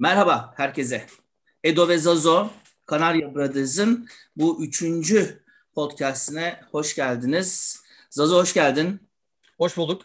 Merhaba herkese. Edo ve Zazo, Kanarya Brothers'ın bu üçüncü podcastine hoş geldiniz. Zazo hoş geldin. Hoş bulduk.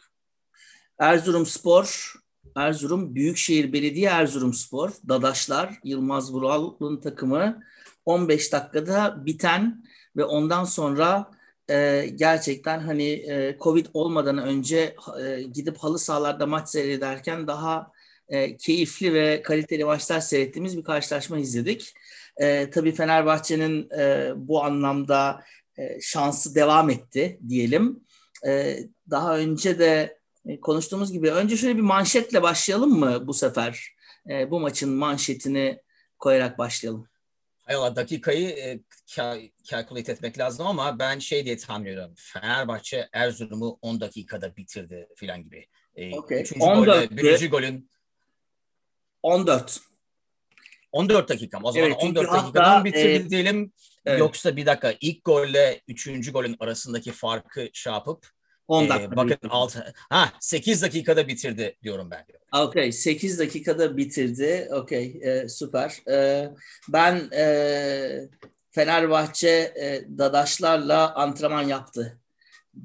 Erzurum Spor, Erzurum Büyükşehir Belediye Erzurum Spor, Dadaşlar, Yılmaz Vural'ın takımı 15 dakikada biten ve ondan sonra e, gerçekten hani e, Covid olmadan önce e, gidip halı sahalarda maç seyrederken daha e, keyifli ve kaliteli maçlar seyrettiğimiz bir karşılaşma izledik. E, tabii Fenerbahçe'nin e, bu anlamda e, şansı devam etti diyelim. E, daha önce de e, konuştuğumuz gibi önce şöyle bir manşetle başlayalım mı bu sefer? E, bu maçın manşetini koyarak başlayalım. Hayır, dakikayı e, kalkulate etmek lazım ama ben şey diye tahmin ediyorum. Fenerbahçe Erzurum'u 10 dakikada bitirdi filan gibi. E, okay. Üçüncü 14 golde, birinci golün 14. 14 dakika O zaman evet, 14 dakikadan bitirdi e, diyelim. Evet. Yoksa bir dakika ilk golle üçüncü golün arasındaki farkı şey yapıp 10 dakika. E, bakın 6 ha 8 dakikada bitirdi diyorum ben. Okay, 8 dakikada bitirdi. Okay, e, süper. E, ben e, Fenerbahçe e, dadaşlarla antrenman yaptı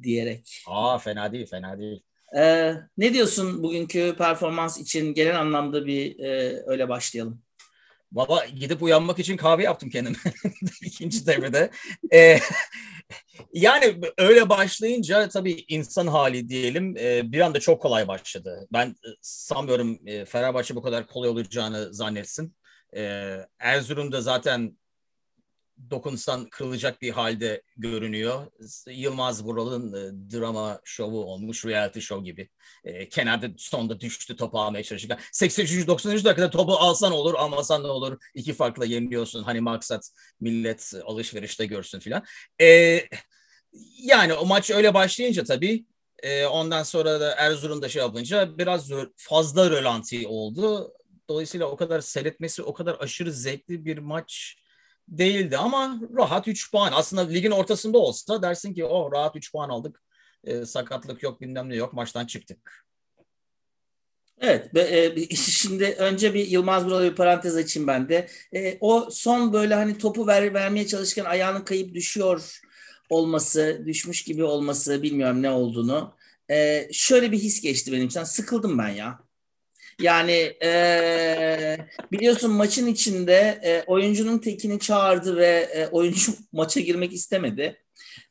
diyerek. Aa fena değil, fena değil. Ee, ne diyorsun bugünkü performans için genel anlamda bir e, öyle başlayalım. Valla gidip uyanmak için kahve yaptım kendim ikinci devrede. Ee, yani öyle başlayınca tabii insan hali diyelim e, bir anda çok kolay başladı. Ben e, sanmıyorum e, Fenerbahçe bu kadar kolay olacağını zannetsin. E, Erzurum'da zaten dokunsan kırılacak bir halde görünüyor. Yılmaz Vural'ın e, drama şovu olmuş, reality show gibi. E, kenarda sonda düştü topu almaya çalışırken. 83. 93. dakikada topu alsan olur, almasan ne olur? İki farkla yeniliyorsun. Hani maksat millet alışverişte görsün filan. E, yani o maç öyle başlayınca tabii e, ondan sonra da Erzurum'da şey yapınca biraz fazla rölanti oldu. Dolayısıyla o kadar seyretmesi o kadar aşırı zevkli bir maç değildi ama rahat 3 puan. Aslında ligin ortasında olsa dersin ki oh rahat 3 puan aldık. E, sakatlık yok bilmem ne yok maçtan çıktık. Evet, e, şimdi önce bir Yılmaz Vural'a bir parantez açayım ben de. E, o son böyle hani topu ver, vermeye çalışırken ayağının kayıp düşüyor olması, düşmüş gibi olması bilmiyorum ne olduğunu. E, şöyle bir his geçti benim. Sen sıkıldım ben ya. Yani e, biliyorsun maçın içinde e, oyuncunun tekini çağırdı ve e, oyuncu maça girmek istemedi.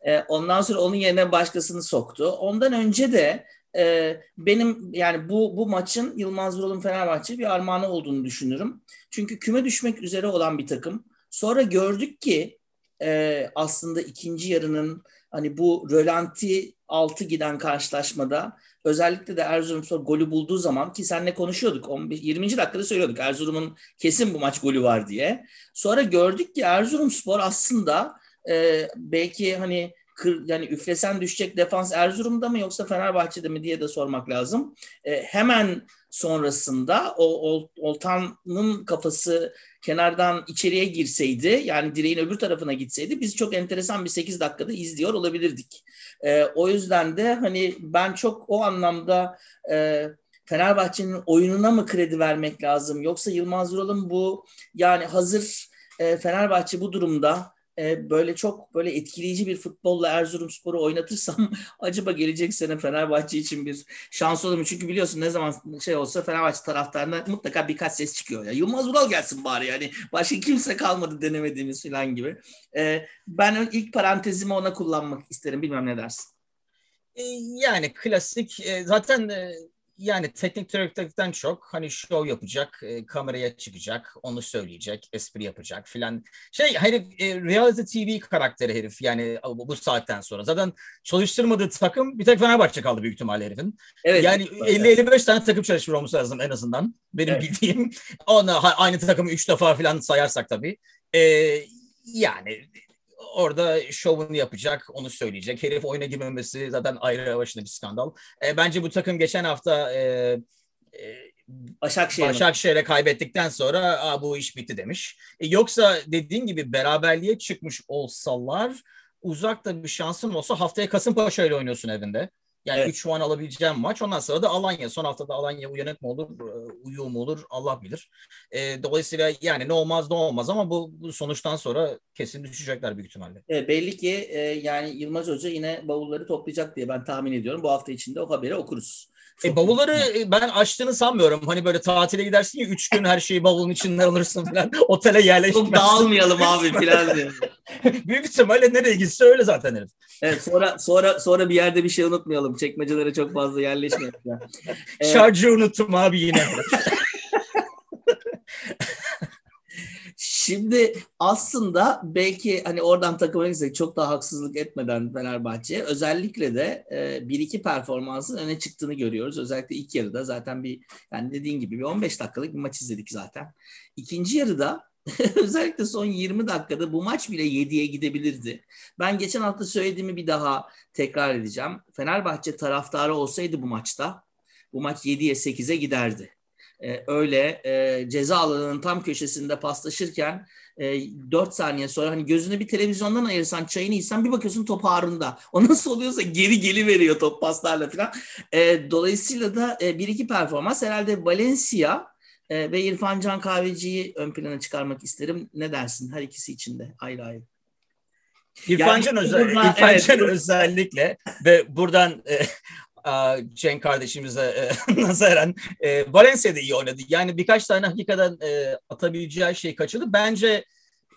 E, ondan sonra onun yerine başkasını soktu. Ondan önce de e, benim yani bu bu maçın Yılmaz Vural'ın Fenerbahçe bir armağanı olduğunu düşünürüm. Çünkü küme düşmek üzere olan bir takım. Sonra gördük ki e, aslında ikinci yarının hani bu rölanti altı giden karşılaşmada özellikle de Erzurumspor golü bulduğu zaman ki seninle konuşuyorduk 15, 20. dakikada söylüyorduk Erzurum'un kesin bu maç golü var diye. Sonra gördük ki Erzurumspor aslında e, belki hani kır, yani üflesen düşecek defans Erzurum'da mı yoksa Fenerbahçe'de mi diye de sormak lazım. E, hemen sonrasında o Oltan'ın kafası kenardan içeriye girseydi yani direğin öbür tarafına gitseydi biz çok enteresan bir 8 dakikada izliyor olabilirdik. E, o yüzden de hani ben çok o anlamda e, Fenerbahçe'nin oyununa mı kredi vermek lazım? Yoksa Yılmaz Vural'ın bu yani hazır e, Fenerbahçe bu durumda e, böyle çok böyle etkileyici bir futbolla Erzurumspor'u oynatırsam acaba gelecek sene Fenerbahçe için bir şans olur mu? Çünkü biliyorsun ne zaman şey olsa Fenerbahçe taraftarına mutlaka birkaç ses çıkıyor. Ya Yılmaz Ural gelsin bari yani. Başka kimse kalmadı denemediğimiz falan gibi. E, ben ilk parantezimi ona kullanmak isterim. Bilmem ne dersin. E, yani klasik zaten yani teknik direktörlükten çok hani show yapacak, e, kameraya çıkacak, onu söyleyecek, espri yapacak filan. Şey herif e, reality TV karakteri herif yani bu, saatten sonra. Zaten çalıştırmadığı takım bir tek Fenerbahçe kaldı büyük ihtimalle herifin. Evet. Yani 50-55 tane takım çalışıyor olması lazım en azından benim evet. bildiğim. Ona aynı takımı 3 defa filan sayarsak tabii. E, yani orada şovunu yapacak, onu söyleyecek. Herif oyuna girmemesi zaten ayrı başında bir skandal. E, bence bu takım geçen hafta e, e, Başakşehir'e Başakşehir kaybettikten sonra Aa, bu iş bitti demiş. E, yoksa dediğin gibi beraberliğe çıkmış olsalar uzakta bir şansın olsa haftaya Kasımpaşa ile oynuyorsun evinde. Yani evet. 3 puan alabileceğim maç. Ondan sonra da Alanya. Son haftada Alanya uyanık mı olur, e, uyuyor mu olur Allah bilir. E, dolayısıyla yani ne olmaz ne olmaz ama bu, bu sonuçtan sonra kesin düşecekler büyük ihtimalle. E, belli ki e, yani Yılmaz Hoca yine bavulları toplayacak diye ben tahmin ediyorum. Bu hafta içinde o haberi okuruz. E, bavulları e, ben açtığını sanmıyorum. Hani böyle tatile gidersin ya üç gün her şeyi bavulun içinden alırsın falan. Otele yerleşmezsin. Çok dağılmayalım abi falan diye. Büyük ihtimalle nereye gitse öyle zaten herif. Evet sonra sonra sonra bir yerde bir şey unutmayalım. Çekmecelere çok fazla yerleşmeyelim. Evet. Şarjı unuttum abi yine. Şimdi aslında belki hani oradan takıma gitsek çok daha haksızlık etmeden Fenerbahçe'ye özellikle de e, bir iki performansın öne çıktığını görüyoruz. Özellikle ilk yarıda zaten bir yani dediğin gibi bir 15 dakikalık bir maç izledik zaten. İkinci yarıda özellikle son 20 dakikada bu maç bile 7'ye gidebilirdi. Ben geçen hafta söylediğimi bir daha tekrar edeceğim. Fenerbahçe taraftarı olsaydı bu maçta bu maç 7'ye 8'e giderdi e, öyle e, ceza alanının tam köşesinde paslaşırken e, 4 saniye sonra hani gözünü bir televizyondan ayırsan çayını içsen bir bakıyorsun top Harun'da. O nasıl oluyorsa geri geli veriyor top paslarla falan. E, dolayısıyla da e, bir iki performans herhalde Valencia e, ve İrfan Can Kahveci'yi ön plana çıkarmak isterim. Ne dersin her ikisi için de ayrı ayrı. İrfan Can, yani, özel, İrfan evet, Can özellikle ve buradan e, Cenk kardeşimize e, nazaran e, Valencia'da iyi oynadı. Yani birkaç tane hakikaten e, atabileceği şey kaçırdı. Bence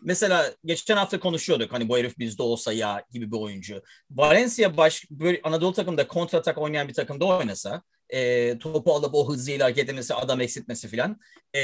mesela geçen hafta konuşuyorduk hani bu herif bizde olsa ya gibi bir oyuncu. Valencia baş, böyle Anadolu takımda kontratak oynayan bir takımda oynasa e, topu alıp o hızıyla hareket etmesi, adam eksiltmesi filan e,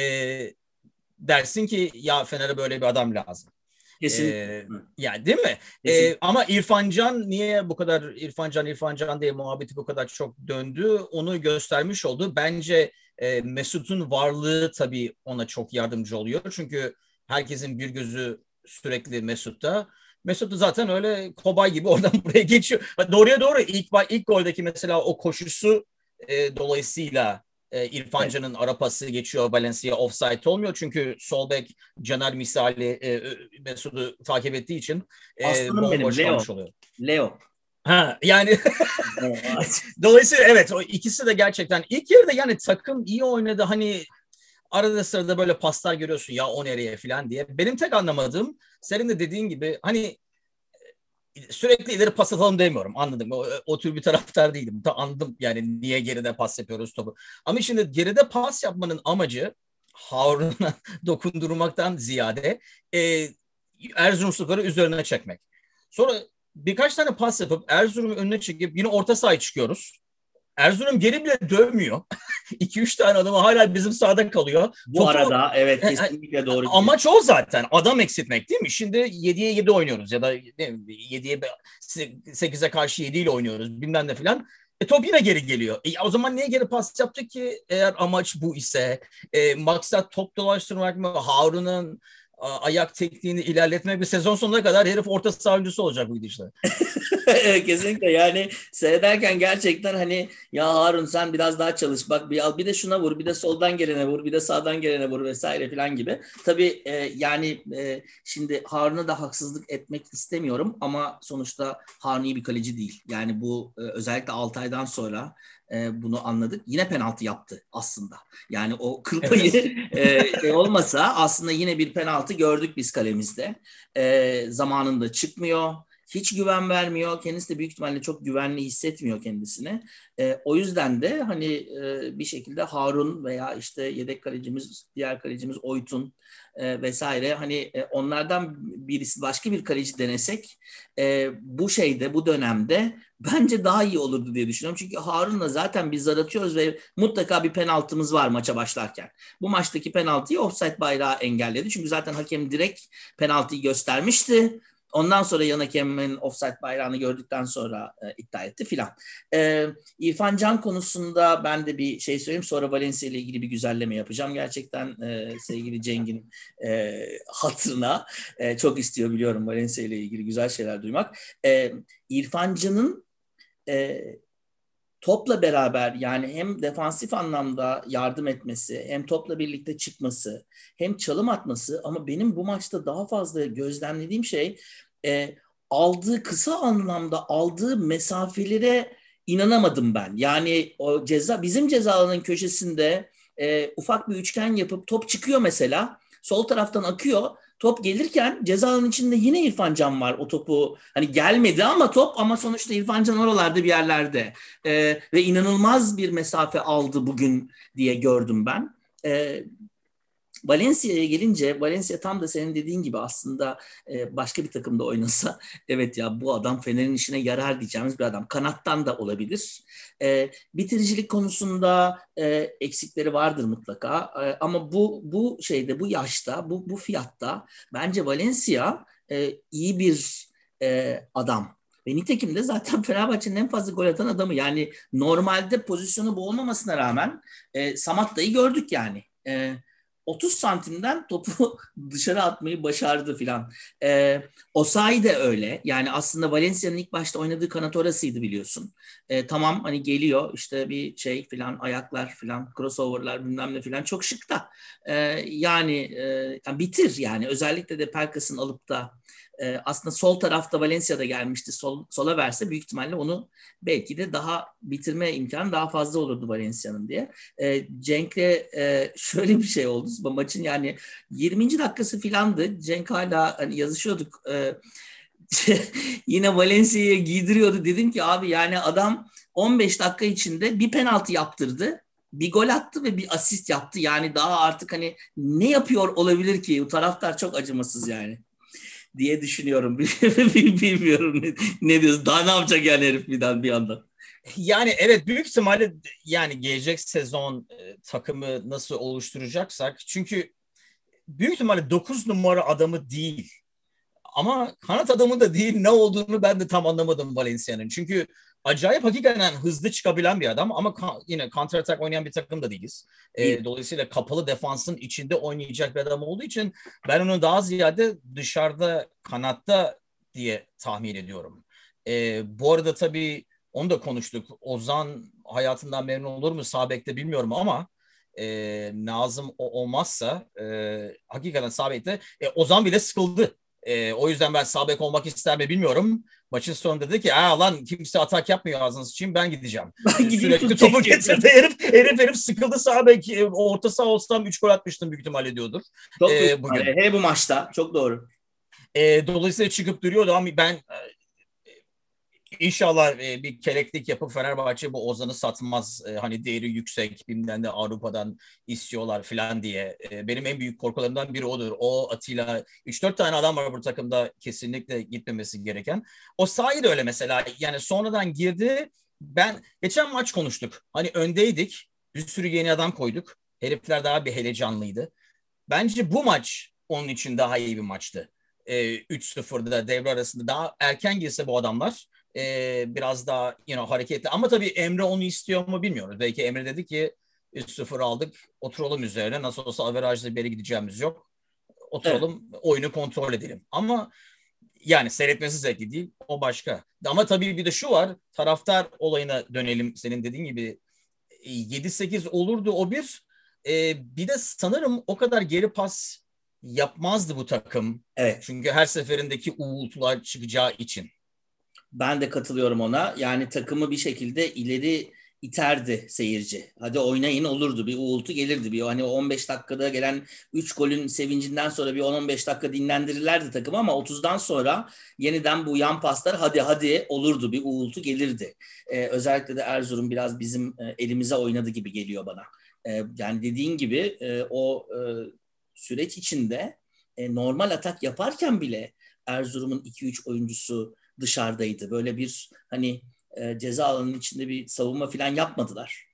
dersin ki ya Fener'e böyle bir adam lazım. Kesinlikle. Ee, yani değil mi? Ee, ama İrfan Can niye bu kadar İrfan Can İrfan Can diye muhabbeti bu kadar çok döndü onu göstermiş oldu. Bence e, Mesut'un varlığı tabii ona çok yardımcı oluyor. Çünkü herkesin bir gözü sürekli Mesut'ta. Mesut da zaten öyle kobay gibi oradan buraya geçiyor. Doğruya doğru ilk ilk goldeki mesela o koşusu e, dolayısıyla e, İrfan Can'ın arapası geçiyor Valencia offside olmuyor. Çünkü sol bek Caner misali e, Mesut'u takip ettiği için e, bomboş Leo. oluyor. Leo. Ha yani dolayısıyla evet o ikisi de gerçekten ilk yarıda yani takım iyi oynadı hani arada sırada böyle paslar görüyorsun ya o nereye falan diye. Benim tek anlamadığım senin de dediğin gibi hani sürekli ileri pas atalım demiyorum. Anladım. O, o tür bir taraftar değilim. Ta anladım yani niye geride pas yapıyoruz topu. Ama şimdi geride pas yapmanın amacı Harun'a dokundurmaktan ziyade e, Erzurumspor'u üzerine çekmek. Sonra birkaç tane pas yapıp Erzurum'u önüne çekip yine orta sahaya çıkıyoruz. Erzurum geri bile dövmüyor. 2-3 tane adamı hala bizim sahada kalıyor. Bu Topu, arada evet kesinlikle doğru. Amaç o zaten. Adam eksiltmek değil mi? Şimdi 7'ye 7 oynuyoruz ya da 7'ye 8'e karşı 7 ile oynuyoruz bilmem ne filan. E top yine geri geliyor. E, o zaman niye geri pas yaptı ki eğer amaç bu ise? E, maksat top dolaştırmak mı? Harun'un ayak tekniğini ilerletmek bir sezon sonuna kadar herif orta saha olacak bu gidişle. Kesinlikle yani seyrederken gerçekten hani ya Harun sen biraz daha çalış bak bir al bir de şuna vur bir de soldan gelene vur bir de sağdan gelene vur vesaire falan gibi. Tabii e, yani e, şimdi Harun'a da haksızlık etmek istemiyorum ama sonuçta Harun iyi bir kaleci değil. Yani bu e, özellikle 6 aydan sonra e, bunu anladık. Yine penaltı yaptı aslında. Yani o kıl payı e, şey olmasa aslında yine bir penaltı gördük biz kalemizde. E, zamanında çıkmıyor. Hiç güven vermiyor. Kendisi de büyük ihtimalle çok güvenli hissetmiyor kendisini. E, o yüzden de hani e, bir şekilde Harun veya işte yedek kalecimiz, diğer kalecimiz Oytun e, vesaire hani e, onlardan birisi başka bir kaleci denesek e, bu şeyde bu dönemde bence daha iyi olurdu diye düşünüyorum. Çünkü Harun'la zaten biz zar ve mutlaka bir penaltımız var maça başlarken. Bu maçtaki penaltıyı offside bayrağı engelledi. Çünkü zaten hakem direkt penaltıyı göstermişti. Ondan sonra yan hakemin offside bayrağını gördükten sonra e, iddia etti filan. E, İrfan Can konusunda ben de bir şey söyleyeyim. Sonra Valencia ile ilgili bir güzelleme yapacağım. Gerçekten e, sevgili Ceng'in e, hatırına e, çok istiyor biliyorum Valencia ile ilgili güzel şeyler duymak. E, İrfan Can'ın e, topla beraber yani hem defansif anlamda yardım etmesi hem topla birlikte çıkması hem çalım atması ama benim bu maçta daha fazla gözlemlediğim şey e, aldığı kısa anlamda aldığı mesafelere inanamadım ben. Yani o ceza bizim ceza alanının köşesinde e, ufak bir üçgen yapıp top çıkıyor mesela. Sol taraftan akıyor. Top gelirken ceza alanının içinde yine İrfan Can var o topu. Hani gelmedi ama top ama sonuçta İrfan Can oralarda bir yerlerde. E, ve inanılmaz bir mesafe aldı bugün diye gördüm ben. E, Valencia'ya gelince Valencia tam da senin dediğin gibi aslında e, başka bir takımda oynasa evet ya bu adam Fener'in işine yarar diyeceğimiz bir adam. Kanattan da olabilir. E, bitiricilik konusunda e, eksikleri vardır mutlaka. E, ama bu bu şeyde bu yaşta bu bu fiyatta bence Valencia e, iyi bir e, adam. Ve nitekim de zaten Fenerbahçe'nin en fazla gol atan adamı. Yani normalde pozisyonu bu olmamasına rağmen e, Samatta'yı gördük yani. E, 30 santimden topu dışarı atmayı başardı filan. E, Osayi de öyle. Yani aslında Valencia'nın ilk başta oynadığı kanat orasıydı biliyorsun. E, tamam hani geliyor işte bir şey filan ayaklar filan crossoverlar bilmem ne filan çok şık da. E, yani, e, bitir yani özellikle de Pelkas'ın alıp da e, aslında sol tarafta Valencia'da gelmişti. Sol, sola verse büyük ihtimalle onu belki de daha bitirme imkanı daha fazla olurdu Valencia'nın diye. E, Cenk'le e, şöyle bir şey oldu. Bu maçın yani 20. dakikası filandı. Cenk hala hani yazışıyorduk. E, yine Valencia'ya giydiriyordu. Dedim ki abi yani adam 15 dakika içinde bir penaltı yaptırdı bir gol attı ve bir asist yaptı. Yani daha artık hani ne yapıyor olabilir ki? Bu taraftar çok acımasız yani diye düşünüyorum. Bilmiyorum ne, ne diyorsun. Daha ne yapacak yani herif bir, bir anda? Yani evet büyük ihtimalle yani gelecek sezon e, takımı nasıl oluşturacaksak çünkü büyük ihtimalle 9 numara adamı değil. Ama kanat adamı da değil ne olduğunu ben de tam anlamadım Valencia'nın. Çünkü acayip hakikaten hızlı çıkabilen bir adam ama ka- yine counter attack oynayan bir takım da değiliz. E, dolayısıyla kapalı defansın içinde oynayacak bir adam olduğu için ben onu daha ziyade dışarıda kanatta diye tahmin ediyorum. E, bu arada tabii onu da konuştuk. Ozan hayatından memnun olur mu Sabek'te bilmiyorum ama e, Nazım o olmazsa e, hakikaten Sabek'te e, Ozan bile sıkıldı e, o yüzden ben sağ olmak ister mi bilmiyorum. Maçın sonunda dedi ki Aa, lan kimse atak yapmıyor ağzınız için ben gideceğim. Ben Sürekli topu getirdi. herif, herif, herif sıkıldı sağ bek. E, orta sağ olsam 3 gol atmıştım büyük ihtimalle diyordur. Çok ee, bugün. He bu maçta. Çok doğru. E, dolayısıyla çıkıp duruyordu ama ben İnşallah e, bir keleklik yapıp Fenerbahçe bu Ozan'ı satmaz. E, hani değeri yüksek, bilmem de Avrupa'dan istiyorlar falan diye. E, benim en büyük korkularımdan biri odur. O Atilla, 3-4 tane adam var bu takımda kesinlikle gitmemesi gereken. O sahi de öyle mesela. Yani sonradan girdi. Ben geçen maç konuştuk. Hani öndeydik. Bir sürü yeni adam koyduk. Herifler daha bir heyecanlıydı. Bence bu maç onun için daha iyi bir maçtı. E, 3-0'da devre arasında daha erken girse bu adamlar e, biraz daha you know, hareketli. Ama tabii Emre onu istiyor mu bilmiyoruz. Belki Emre dedi ki 3-0 aldık oturalım üzerine nasıl olsa averajla beri gideceğimiz yok. Oturalım evet. oyunu kontrol edelim. Ama yani seyretmesi zevkli değil. O başka. Ama tabii bir de şu var. Taraftar olayına dönelim. Senin dediğin gibi 7-8 olurdu o bir. Ee, bir de sanırım o kadar geri pas yapmazdı bu takım. Evet. Çünkü her seferindeki uğultular çıkacağı için. Ben de katılıyorum ona. Yani takımı bir şekilde ileri iterdi seyirci. Hadi oynayın olurdu. Bir uğultu gelirdi. Bir hani 15 dakikada gelen 3 golün sevincinden sonra bir 10-15 dakika dinlendirirlerdi takımı ama 30'dan sonra yeniden bu yan paslar hadi hadi olurdu. Bir uğultu gelirdi. Ee, özellikle de Erzurum biraz bizim e, elimize oynadı gibi geliyor bana. Ee, yani dediğin gibi e, o e, süreç içinde e, normal atak yaparken bile Erzurum'un 2-3 oyuncusu dışarıdaydı. Böyle bir hani e, ceza alanının içinde bir savunma falan yapmadılar.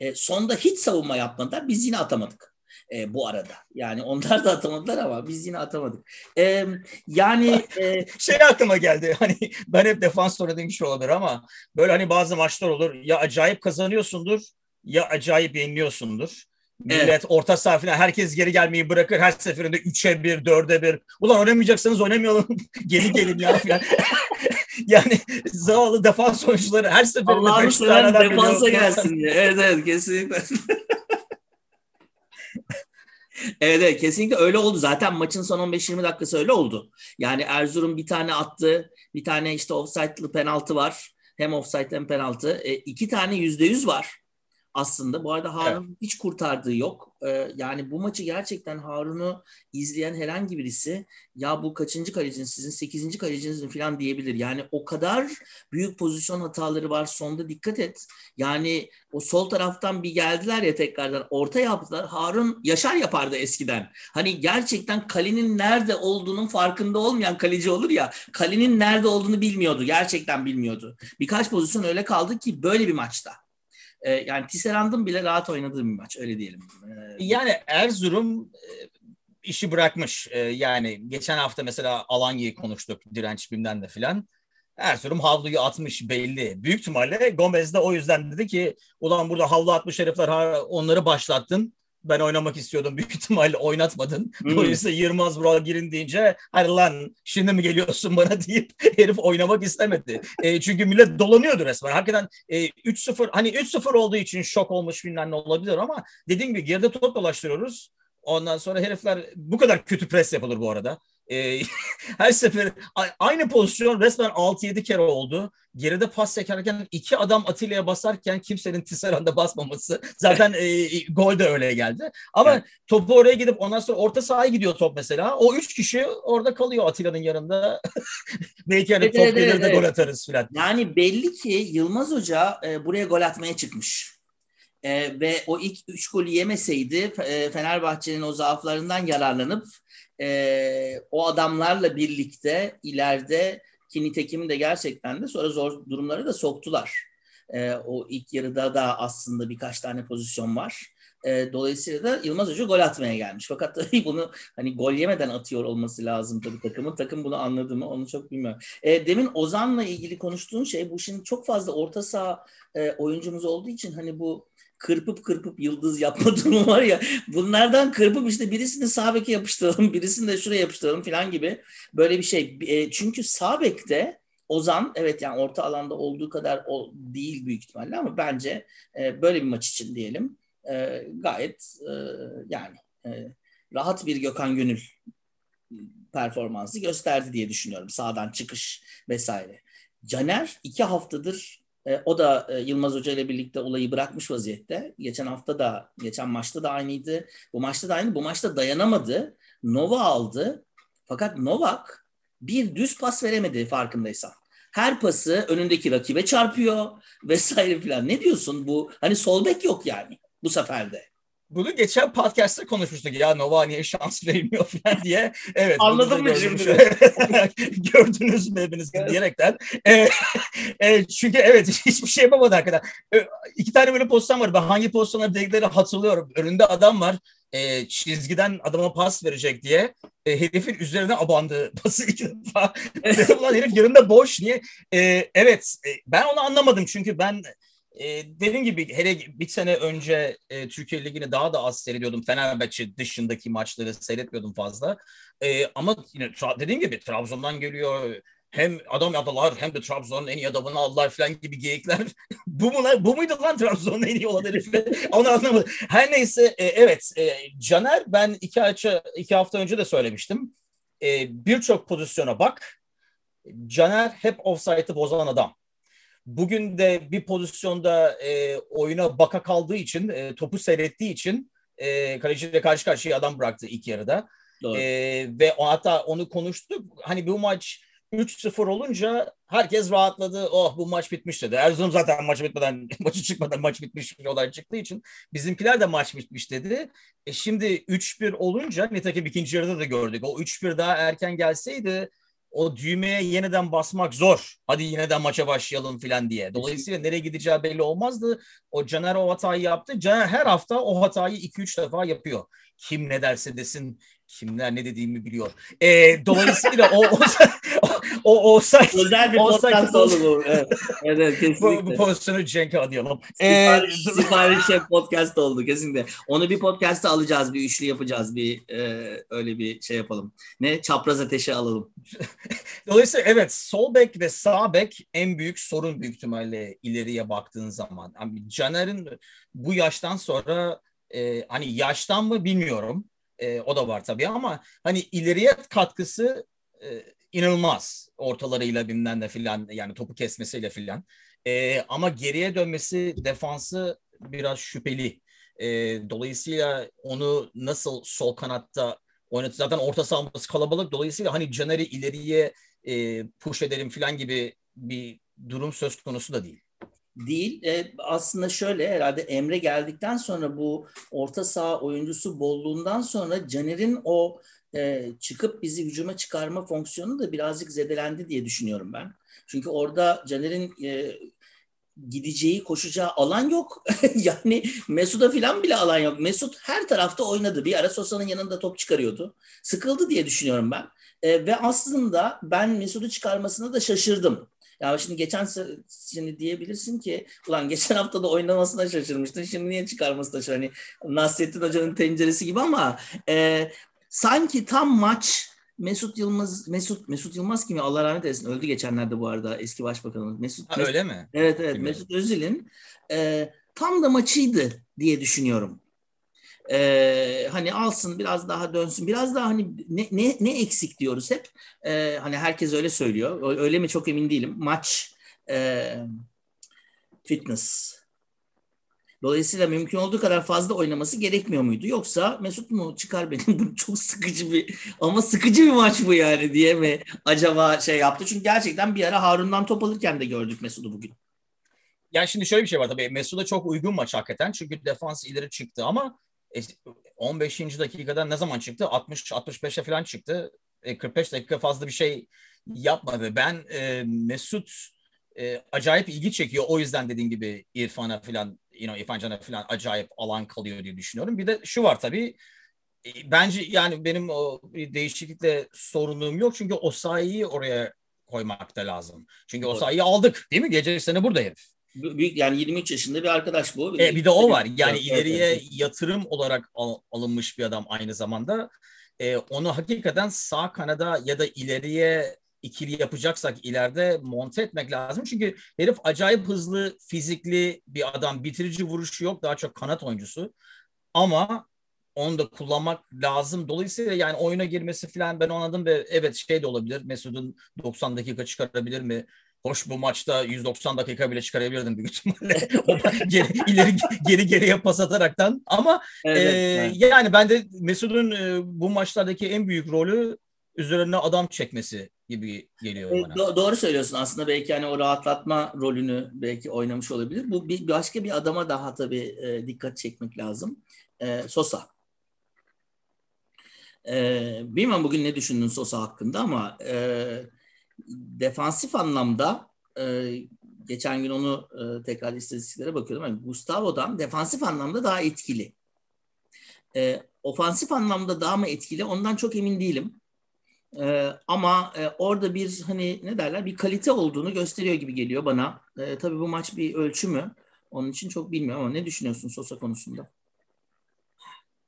E, sonda hiç savunma yapmadılar. Biz yine atamadık e, bu arada. Yani onlar da atamadılar ama biz yine atamadık. E, yani e, şey aklıma geldi. Hani ben hep defans sonra demiş olabilir ama böyle hani bazı maçlar olur. Ya acayip kazanıyorsundur ya acayip yeniliyorsundur. Millet evet. orta saha falan herkes geri gelmeyi bırakır. Her seferinde 3'e 1, 4'e 1. Ulan oynamayacaksanız oynamayalım. geri gelin ya falan. yani zavallı defans oyuncuları her seferinde Allah'ını seven defansa gelsin diye. Evet evet kesinlikle. evet evet kesinlikle öyle oldu. Zaten maçın son 15-20 dakikası öyle oldu. Yani Erzurum bir tane attı. Bir tane işte offside'lı penaltı var. Hem offside hem penaltı. E, iki tane yüzde yüz var aslında. Bu arada Harun evet. hiç kurtardığı yok. Ee, yani bu maçı gerçekten Harun'u izleyen herhangi birisi ya bu kaçıncı kaleciniz sizin sekizinci kaleciniz mi falan diyebilir. Yani o kadar büyük pozisyon hataları var sonda dikkat et. Yani o sol taraftan bir geldiler ya tekrardan orta yaptılar. Harun Yaşar yapardı eskiden. Hani gerçekten kalenin nerede olduğunun farkında olmayan kaleci olur ya. Kalenin nerede olduğunu bilmiyordu. Gerçekten bilmiyordu. Birkaç pozisyon öyle kaldı ki böyle bir maçta. E, yani Tisserand'ın bile rahat oynadığı bir maç öyle diyelim. E, yani Erzurum e, işi bırakmış. E, yani geçen hafta mesela Alanya'yı konuştuk direnç bimden de filan. Erzurum havluyu atmış belli. Büyük ihtimalle Gomez de o yüzden dedi ki ulan burada havlu atmış herifler onları başlattın ben oynamak istiyordum. Büyük ihtimalle oynatmadın. Hmm. Dolayısıyla Yılmaz Vural girin deyince hadi lan şimdi mi geliyorsun bana deyip herif oynamak istemedi. E, çünkü millet dolanıyordu resmen. Hakikaten e, 3-0 hani 3-0 olduğu için şok olmuş bilmem ne olabilir ama dediğim gibi geride top dolaştırıyoruz. Ondan sonra herifler bu kadar kötü pres yapılır bu arada. E, her sefer aynı pozisyon resmen 6-7 kere oldu. Geride pas çekerken iki adam Atilla'ya basarken kimsenin Tisserand'a basmaması. Zaten e, gol de öyle geldi. Ama evet. topu oraya gidip ondan sonra orta sahaya gidiyor top mesela. O üç kişi orada kalıyor Atilla'nın yanında. Belki hani evet, top evet, gelir evet, de gol atarız filan. Yani belli ki Yılmaz Hoca e, buraya gol atmaya çıkmış. E, ve o ilk üç golü yemeseydi e, Fenerbahçe'nin o zaaflarından yararlanıp e, o adamlarla birlikte ileride ki nitekim de gerçekten de sonra zor durumları da soktular. E, o ilk yarıda da aslında birkaç tane pozisyon var. E, dolayısıyla da Yılmaz Hoca gol atmaya gelmiş. Fakat tabii bunu hani gol yemeden atıyor olması lazım tabii takımın. Takım bunu anladı mı onu çok bilmiyorum. E, demin Ozan'la ilgili konuştuğun şey bu şimdi çok fazla orta saha e, oyuncumuz olduğu için hani bu kırpıp kırpıp yıldız yapma durumu var ya bunlardan kırpıp işte birisini sağ beke yapıştıralım birisini de şuraya yapıştıralım falan gibi böyle bir şey. E, çünkü sağ bekte Ozan evet yani orta alanda olduğu kadar o değil büyük ihtimalle ama bence e, böyle bir maç için diyelim e, gayet e, yani e, rahat bir Gökhan Gönül performansı gösterdi diye düşünüyorum. Sağdan çıkış vesaire. Caner iki haftadır e, o da e, Yılmaz Hoca ile birlikte olayı bırakmış vaziyette. Geçen hafta da, geçen maçta da aynıydı. Bu maçta da aynı. Bu maçta dayanamadı. Nova aldı. Fakat Novak bir düz pas veremedi farkındaysan. Her pası önündeki rakibe çarpıyor vesaire filan. Ne diyorsun bu? Hani sol bek yok yani bu seferde. Bunu geçen podcast'ta konuşmuştuk ya Nova niye şans verilmiyor falan diye. Evet. Anladın mı şimdi? gördünüz mü hepiniz diyerekten. E, e, çünkü evet hiçbir şey yapamadı hakikaten. E, iki tane böyle pozisyon var. Ben hangi pozisyonları dedikleri hatırlıyorum. Önünde adam var. E, çizgiden adama pas verecek diye. E, herifin üzerine abandı pası iki defa. Ulan herif yanında boş. Niye? E, evet. E, ben onu anlamadım çünkü ben e, dediğim gibi hele bir sene önce e, Türkiye Ligi'ni daha da az seyrediyordum. Fenerbahçe dışındaki maçları seyretmiyordum fazla. E, ama yine dediğim gibi Trabzon'dan geliyor. Hem adam adalar hem de Trabzon'un en iyi adamını aldılar falan gibi geyikler. bu mu lan? Bu muydu lan Trabzon'un en iyi olan herifi? Onu anlamadım. Her neyse e, evet e, Caner ben iki, açı, iki hafta önce de söylemiştim. E, Birçok pozisyona bak. Caner hep offside'ı bozan adam. Bugün de bir pozisyonda e, oyuna baka kaldığı için, e, topu seyrettiği için e, kaleciyle karşı karşıya adam bıraktı ilk yarıda. E, ve o, hatta onu konuştuk. Hani bu maç 3-0 olunca herkes rahatladı. Oh bu maç bitmiş dedi. Erzurum zaten maçı bitmeden, maçı çıkmadan maç bitmiş bir olay çıktığı için bizimkiler de maç bitmiş dedi. E şimdi 3-1 olunca nitekim ikinci yarıda da gördük. O 3-1 daha erken gelseydi o düğmeye yeniden basmak zor. Hadi yeniden maça başlayalım filan diye. Dolayısıyla nereye gideceği belli olmazdı. O Caner o hatayı yaptı. Caner her hafta o hatayı 2-3 defa yapıyor. Kim ne derse desin kimler ne dediğimi biliyor. E, dolayısıyla o, o, o olsaydı özel bir podcast oldu bu. Evet, evet kesinlikle. bu, bu pozisyonu Cenk'e adayalım. Sipariş, ee, sipariş podcast oldu kesinlikle. Onu bir podcast'a alacağız, bir üçlü yapacağız, bir e, öyle bir şey yapalım. Ne çapraz ateşi alalım. Dolayısıyla evet sol bek ve sağ bek en büyük sorun büyük ihtimalle ileriye baktığın zaman. Yani Caner'in bu yaştan sonra e, hani yaştan mı bilmiyorum. E, o da var tabii ama hani ileriye katkısı e, inanılmaz ortalarıyla bilmem de filan yani topu kesmesiyle filan. E, ama geriye dönmesi defansı biraz şüpheli. E, dolayısıyla onu nasıl sol kanatta oynatı zaten orta sahamız kalabalık. Dolayısıyla hani Caner'i ileriye e, push edelim falan gibi bir durum söz konusu da değil değil. E, aslında şöyle herhalde Emre geldikten sonra bu orta saha oyuncusu bolluğundan sonra Caner'in o e, çıkıp bizi hücuma çıkarma fonksiyonu da birazcık zedelendi diye düşünüyorum ben. Çünkü orada Caner'in e, gideceği, koşacağı alan yok. yani Mesut'a falan bile alan yok. Mesut her tarafta oynadı. Bir ara Sosa'nın yanında top çıkarıyordu. Sıkıldı diye düşünüyorum ben. E, ve aslında ben Mesut'u çıkarmasına da şaşırdım. Ya şimdi geçen şimdi diyebilirsin ki ulan geçen hafta da oynamasına şaşırmıştın. Şimdi niye çıkarması da hani Nasrettin Hoca'nın tenceresi gibi ama e, sanki tam maç Mesut Yılmaz Mesut Mesut Yılmaz kimi Allah rahmet eylesin öldü geçenlerde bu arada eski başbakanımız Mesut. Ha, öyle mi? Evet evet Bilmiyorum. Mesut Özil'in e, tam da maçıydı diye düşünüyorum. Ee, hani alsın biraz daha dönsün biraz daha hani ne, ne, ne eksik diyoruz hep ee, hani herkes öyle söylüyor öyle mi çok emin değilim maç e, fitness Dolayısıyla mümkün olduğu kadar fazla oynaması gerekmiyor muydu? Yoksa Mesut mu çıkar benim bu çok sıkıcı bir ama sıkıcı bir maç bu yani diye mi acaba şey yaptı? Çünkü gerçekten bir ara Harun'dan top alırken de gördük Mesut'u bugün. Yani şimdi şöyle bir şey var tabii. Mesut'a çok uygun maç hakikaten. Çünkü defans ileri çıktı ama 15. E, dakikada ne zaman çıktı? 60 65'e falan çıktı. 45 e, dakika fazla bir şey yapmadı. Ben e, Mesut e, acayip ilgi çekiyor. O yüzden dediğin gibi İrfan'a falan, you know, İrfan Can'a falan acayip alan kalıyor diye düşünüyorum. Bir de şu var tabii. E, bence yani benim o değişiklikle sorunluğum yok. Çünkü o sayıyı oraya koymak da lazım. Çünkü o sayıyı aldık değil mi? Gece sene burada herif büyük yani 23 yaşında bir arkadaş bu. E, bir de o var. Yani ileriye yatırım olarak al, alınmış bir adam aynı zamanda. E, onu hakikaten sağ kanada ya da ileriye ikili yapacaksak ileride monte etmek lazım. Çünkü herif acayip hızlı, fizikli bir adam. Bitirici vuruşu yok. Daha çok kanat oyuncusu. Ama onu da kullanmak lazım. Dolayısıyla yani oyuna girmesi falan ben anladım ve evet şey de olabilir. Mesut'un 90 dakika çıkarabilir mi? Hoş bu maçta 190 dakika bile çıkarabilirdim büyük ihtimalle. geri, ileri geri geriye pas ataraktan. Ama evet, e, evet. yani ben de Mesut'un e, bu maçlardaki en büyük rolü üzerine adam çekmesi gibi geliyor bana. Do- doğru söylüyorsun. Aslında belki hani o rahatlatma rolünü belki oynamış olabilir. Bu bir başka bir adama daha tabii e, dikkat çekmek lazım. E, Sosa. E, bilmem bugün ne düşündün Sosa hakkında ama e, defansif anlamda e, geçen gün onu e, tekrar istatistiklere bakıyordum. Yani Gustavo'dan defansif anlamda daha etkili. E, ofansif anlamda daha mı etkili ondan çok emin değilim. E, ama e, orada bir hani ne derler bir kalite olduğunu gösteriyor gibi geliyor bana. E, tabii bu maç bir ölçü mü? Onun için çok bilmiyorum ama ne düşünüyorsun Sosa konusunda?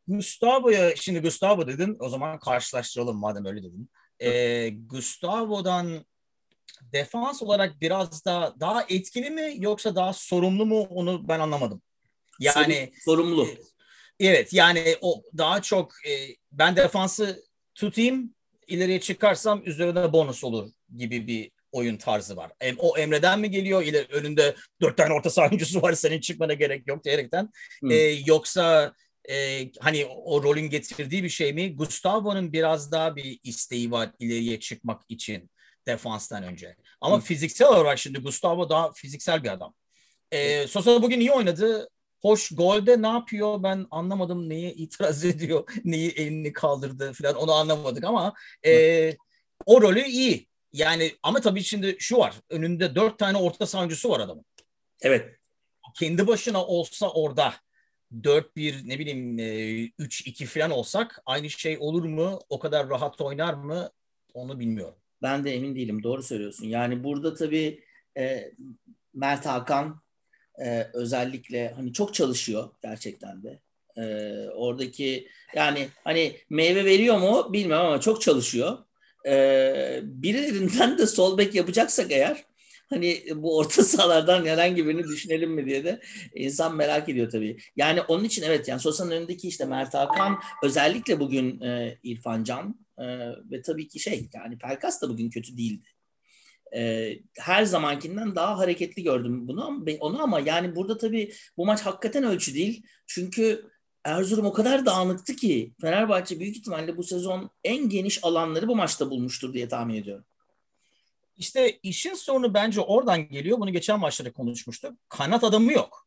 Gustavo'ya şimdi Gustavo dedin o zaman karşılaştıralım madem öyle dedin e, Gustavo'dan defans olarak biraz da daha etkili mi yoksa daha sorumlu mu onu ben anlamadım. Yani sorumlu. E, evet yani o daha çok e, ben defansı tutayım ileriye çıkarsam üzerine bonus olur gibi bir oyun tarzı var. Em, o Emre'den mi geliyor? İleri, önünde dört tane orta saha var senin çıkmana gerek yok diyerekten. E, yoksa e, hani o rolün getirdiği bir şey mi? Gustavo'nun biraz daha bir isteği var ileriye çıkmak için defanstan önce. Ama Hı. fiziksel olarak şimdi Gustavo daha fiziksel bir adam. E, Sosa bugün iyi oynadı. Hoş golde ne yapıyor ben anlamadım. Neye itiraz ediyor, neyi elini kaldırdı falan onu anlamadık ama e, o rolü iyi. Yani ama tabii şimdi şu var. Önünde dört tane orta savunucusu var adamın. Evet. Kendi başına olsa orada 4-1 ne bileyim 3-2 falan olsak aynı şey olur mu? O kadar rahat oynar mı? Onu bilmiyorum. Ben de emin değilim. Doğru söylüyorsun. Yani burada tabii e, Mert Hakan e, özellikle hani çok çalışıyor gerçekten de. E, oradaki yani hani meyve veriyor mu bilmem ama çok çalışıyor. E, birilerinden de sol bek yapacaksak eğer hani bu orta sahalardan herhangi birini düşünelim mi diye de insan merak ediyor tabii. Yani onun için evet yani Sosa'nın önündeki işte Mert Hakan özellikle bugün e, İrfan Can e, ve tabii ki şey yani Pelkas da bugün kötü değildi. E, her zamankinden daha hareketli gördüm bunu onu ama yani burada tabii bu maç hakikaten ölçü değil. Çünkü Erzurum o kadar dağınıktı ki Fenerbahçe büyük ihtimalle bu sezon en geniş alanları bu maçta bulmuştur diye tahmin ediyorum. İşte işin sorunu bence oradan geliyor. Bunu geçen maçlarda konuşmuştuk. Kanat adamı yok.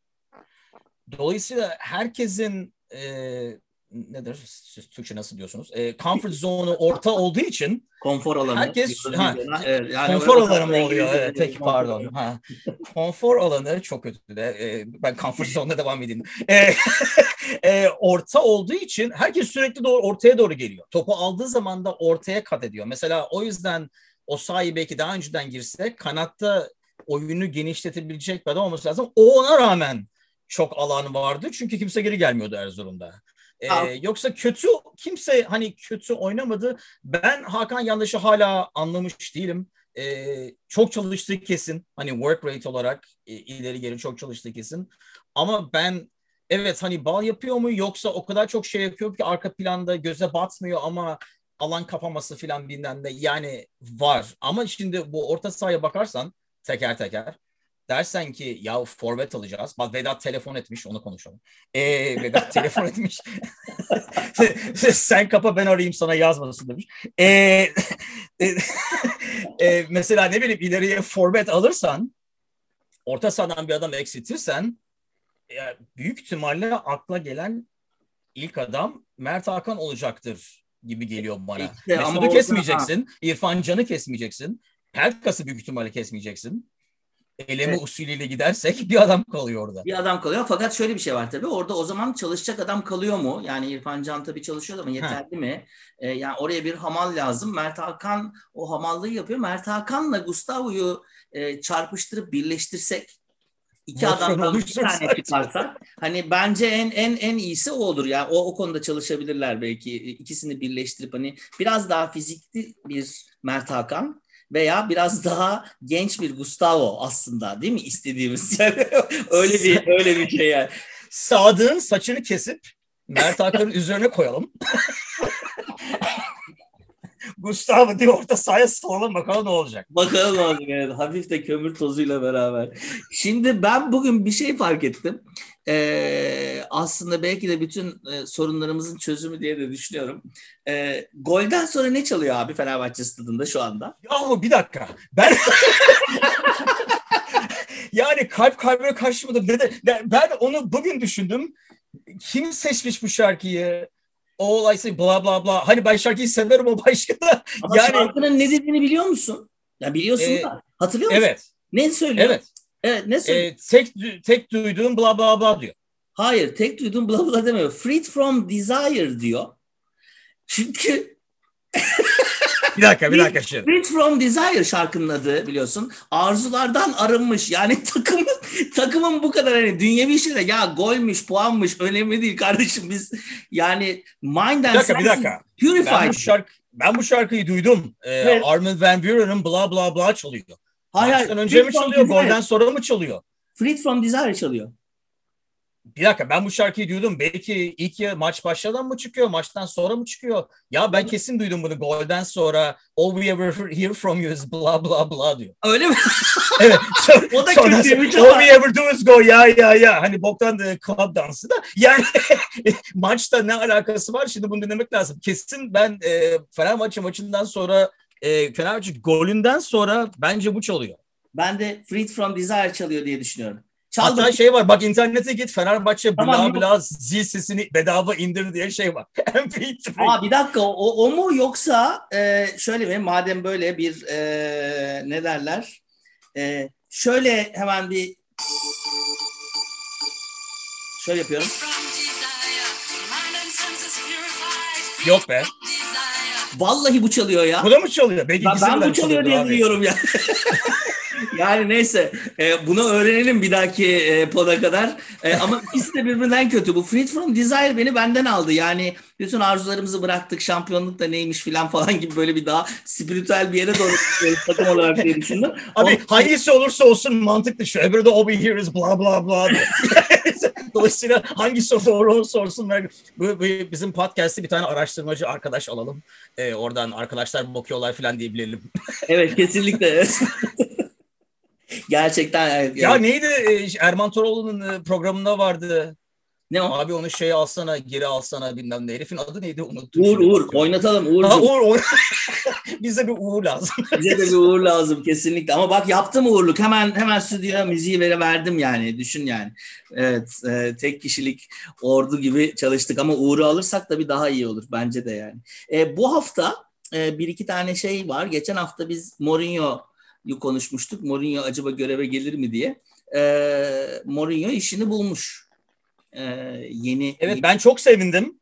Dolayısıyla herkesin e, nedir? Siz Türkçe nasıl diyorsunuz? E, comfort zone'u orta olduğu için konfor alanı. Herkes ha, evet, yani konfor alanı mı oluyor? Evet, peki pardon. Ha. konfor alanı çok kötü de. E, ben comfort zone'da devam edeyim. E, e, orta olduğu için herkes sürekli doğru ortaya doğru geliyor. Topu aldığı zaman da ortaya kat ediyor. Mesela o yüzden o sayı belki daha önceden girse kanatta oyunu genişletebilecek bir adam olması lazım. O ona rağmen çok alan vardı. Çünkü kimse geri gelmiyordu Erzurum'da. Ee, yoksa kötü kimse hani kötü oynamadı. Ben Hakan Yandaş'ı hala anlamış değilim. Ee, çok çalıştığı kesin. Hani work rate olarak e, ileri geri çok çalıştığı kesin. Ama ben evet hani bal yapıyor mu yoksa o kadar çok şey yapıyor ki arka planda göze batmıyor ama alan kapaması filan bilmem de yani var. Ama şimdi bu orta sahaya bakarsan teker teker dersen ki ya forvet alacağız. Bak Vedat telefon etmiş onu konuşalım. Ee, Vedat telefon etmiş. Sen kapa ben arayayım sana yazmasın demiş. Ee, e, e, mesela ne bileyim ileriye forvet alırsan orta sahadan bir adam eksiltirsen ya, büyük ihtimalle akla gelen ilk adam Mert Hakan olacaktır gibi geliyor bana. İşte, Mesut'u kesmeyeceksin. Ha. İrfan Can'ı kesmeyeceksin. Pelkas'ı büyük ihtimalle kesmeyeceksin eleme evet. usulüyle gidersek bir adam kalıyor orada. Bir adam kalıyor fakat şöyle bir şey var tabii orada o zaman çalışacak adam kalıyor mu? Yani İrfan Can tabii çalışıyor ama yeterli ha. mi? Ee, yani oraya bir hamal lazım. Mert Hakan o hamallığı yapıyor. Mert Hakan'la Gustavo'yu e, çarpıştırıp birleştirsek iki adamdan bir tane çıkarsa hani bence en en en iyisi o olur ya. O o konuda çalışabilirler belki ikisini birleştirip hani biraz daha fizikli bir Mert Hakan veya biraz daha genç bir Gustavo aslında değil mi istediğimiz yani öyle bir öyle bir şey yani. Sadık'ın saçını kesip Mert Hakan'ın üzerine koyalım. Gustavo diye orta sahaya salalım bakalım ne olacak. Bakalım ne olacak evet. Hafif de kömür tozuyla beraber. Şimdi ben bugün bir şey fark ettim. Ee, aslında belki de bütün e, sorunlarımızın çözümü diye de düşünüyorum. Ee, golden sonra ne çalıyor abi Fenerbahçe stadında şu anda? Yahu bir dakika. Ben yani kalp kalbe karşı mıdır? Ben onu bugün düşündüm. Kim seçmiş bu şarkıyı? All I say bla bla bla. Hani ben şarkıyı severim o başka da. Ama yani... şarkının ne dediğini biliyor musun? Ya biliyorsun ee, da. Hatırlıyor musun? Evet. Ne söylüyor? Evet. Evet ne söylüyor? Ee, tek, tek duyduğum bla bla bla diyor. Hayır tek duyduğum bla bla demiyor. Freed from desire diyor. Çünkü bir dakika bir dakika şimdi. Freed from Desire şarkının adı biliyorsun. Arzulardan arınmış. Yani takımın takımın bu kadar hani dünyevi şeyde ya golmüş, puanmış önemli değil kardeşim biz yani mind and bir dakika, bir dakika. purified. Ben bu, şarkı, ben bu şarkıyı duydum. Ee, evet. Armin Van Buren'ın bla bla bla çalıyor. Hayır, Maçtan önce mi çalıyor, golden sonra mı çalıyor? Freed from Desire çalıyor. Bir dakika ben bu şarkıyı duydum. Belki ilk ya maç başladan mı çıkıyor, maçtan sonra mı çıkıyor? Ya ben kesin duydum bunu golden sonra all we ever hear from you is blah blah blah diyor. Öyle mi? evet. So, o da kötüymüş All we ever do is go ya ya ya. Hani boktan da club dansı da. Yani maçta ne alakası var? Şimdi bunu dinlemek lazım. Kesin ben e, Fenerbahçe maçından sonra e, Fenerbahçe golünden sonra bence bu çalıyor. Ben de Freed from Desire çalıyor diye düşünüyorum. Çaldım. Hatta şey var bak internete git Fenerbahçe tamam, bla bla zil sesini bedava indir diye şey var. Aa, bir dakika o, o mu yoksa e, şöyle mi madem böyle bir e, ne derler e, şöyle hemen bir şöyle yapıyorum. Yok be. Vallahi bu çalıyor ya. Bu da mı çalıyor? Belki ben, ben bu çalıyor diye duyuyorum ya. yani neyse e, bunu öğrenelim bir dahaki e, poda kadar. E, ama ikisi de birbirinden kötü. Bu Freed from Desire beni benden aldı. Yani bütün arzularımızı bıraktık. Şampiyonluk da neymiş filan falan gibi böyle bir daha spiritüel bir yere doğru takım olarak diye düşündüm. Abi o, hangisi olursa olsun mantıklı şu. Öbürü de o be here is bla bla bla. Dolayısıyla hangi soru doğru olursa olsun bu, bu, bizim podcast'te bir tane araştırmacı arkadaş alalım. Ee, oradan arkadaşlar bakıyorlar falan diyebilelim. evet kesinlikle. Gerçekten. Evet. Ya neydi Erman Toroğlu'nun e, programında vardı. Ne o? Abi onu şey alsana, geri alsana bilmem ne. Herifin adı neydi? Unuttum. Uğur, Uğur. Oynatalım Uğur. Ha, Uğur, Uğur. Bize bir Uğur lazım. Bize de bir Uğur lazım kesinlikle. Ama bak yaptım Uğurluk. Hemen hemen stüdyoya müziği vere verdim yani. Düşün yani. Evet. E, tek kişilik ordu gibi çalıştık. Ama Uğur'u alırsak da bir daha iyi olur. Bence de yani. E, bu hafta e, bir iki tane şey var. Geçen hafta biz Mourinho'yu konuşmuştuk. Mourinho acaba göreve gelir mi diye. E, Mourinho işini bulmuş e, yeni. Evet ben çok sevindim.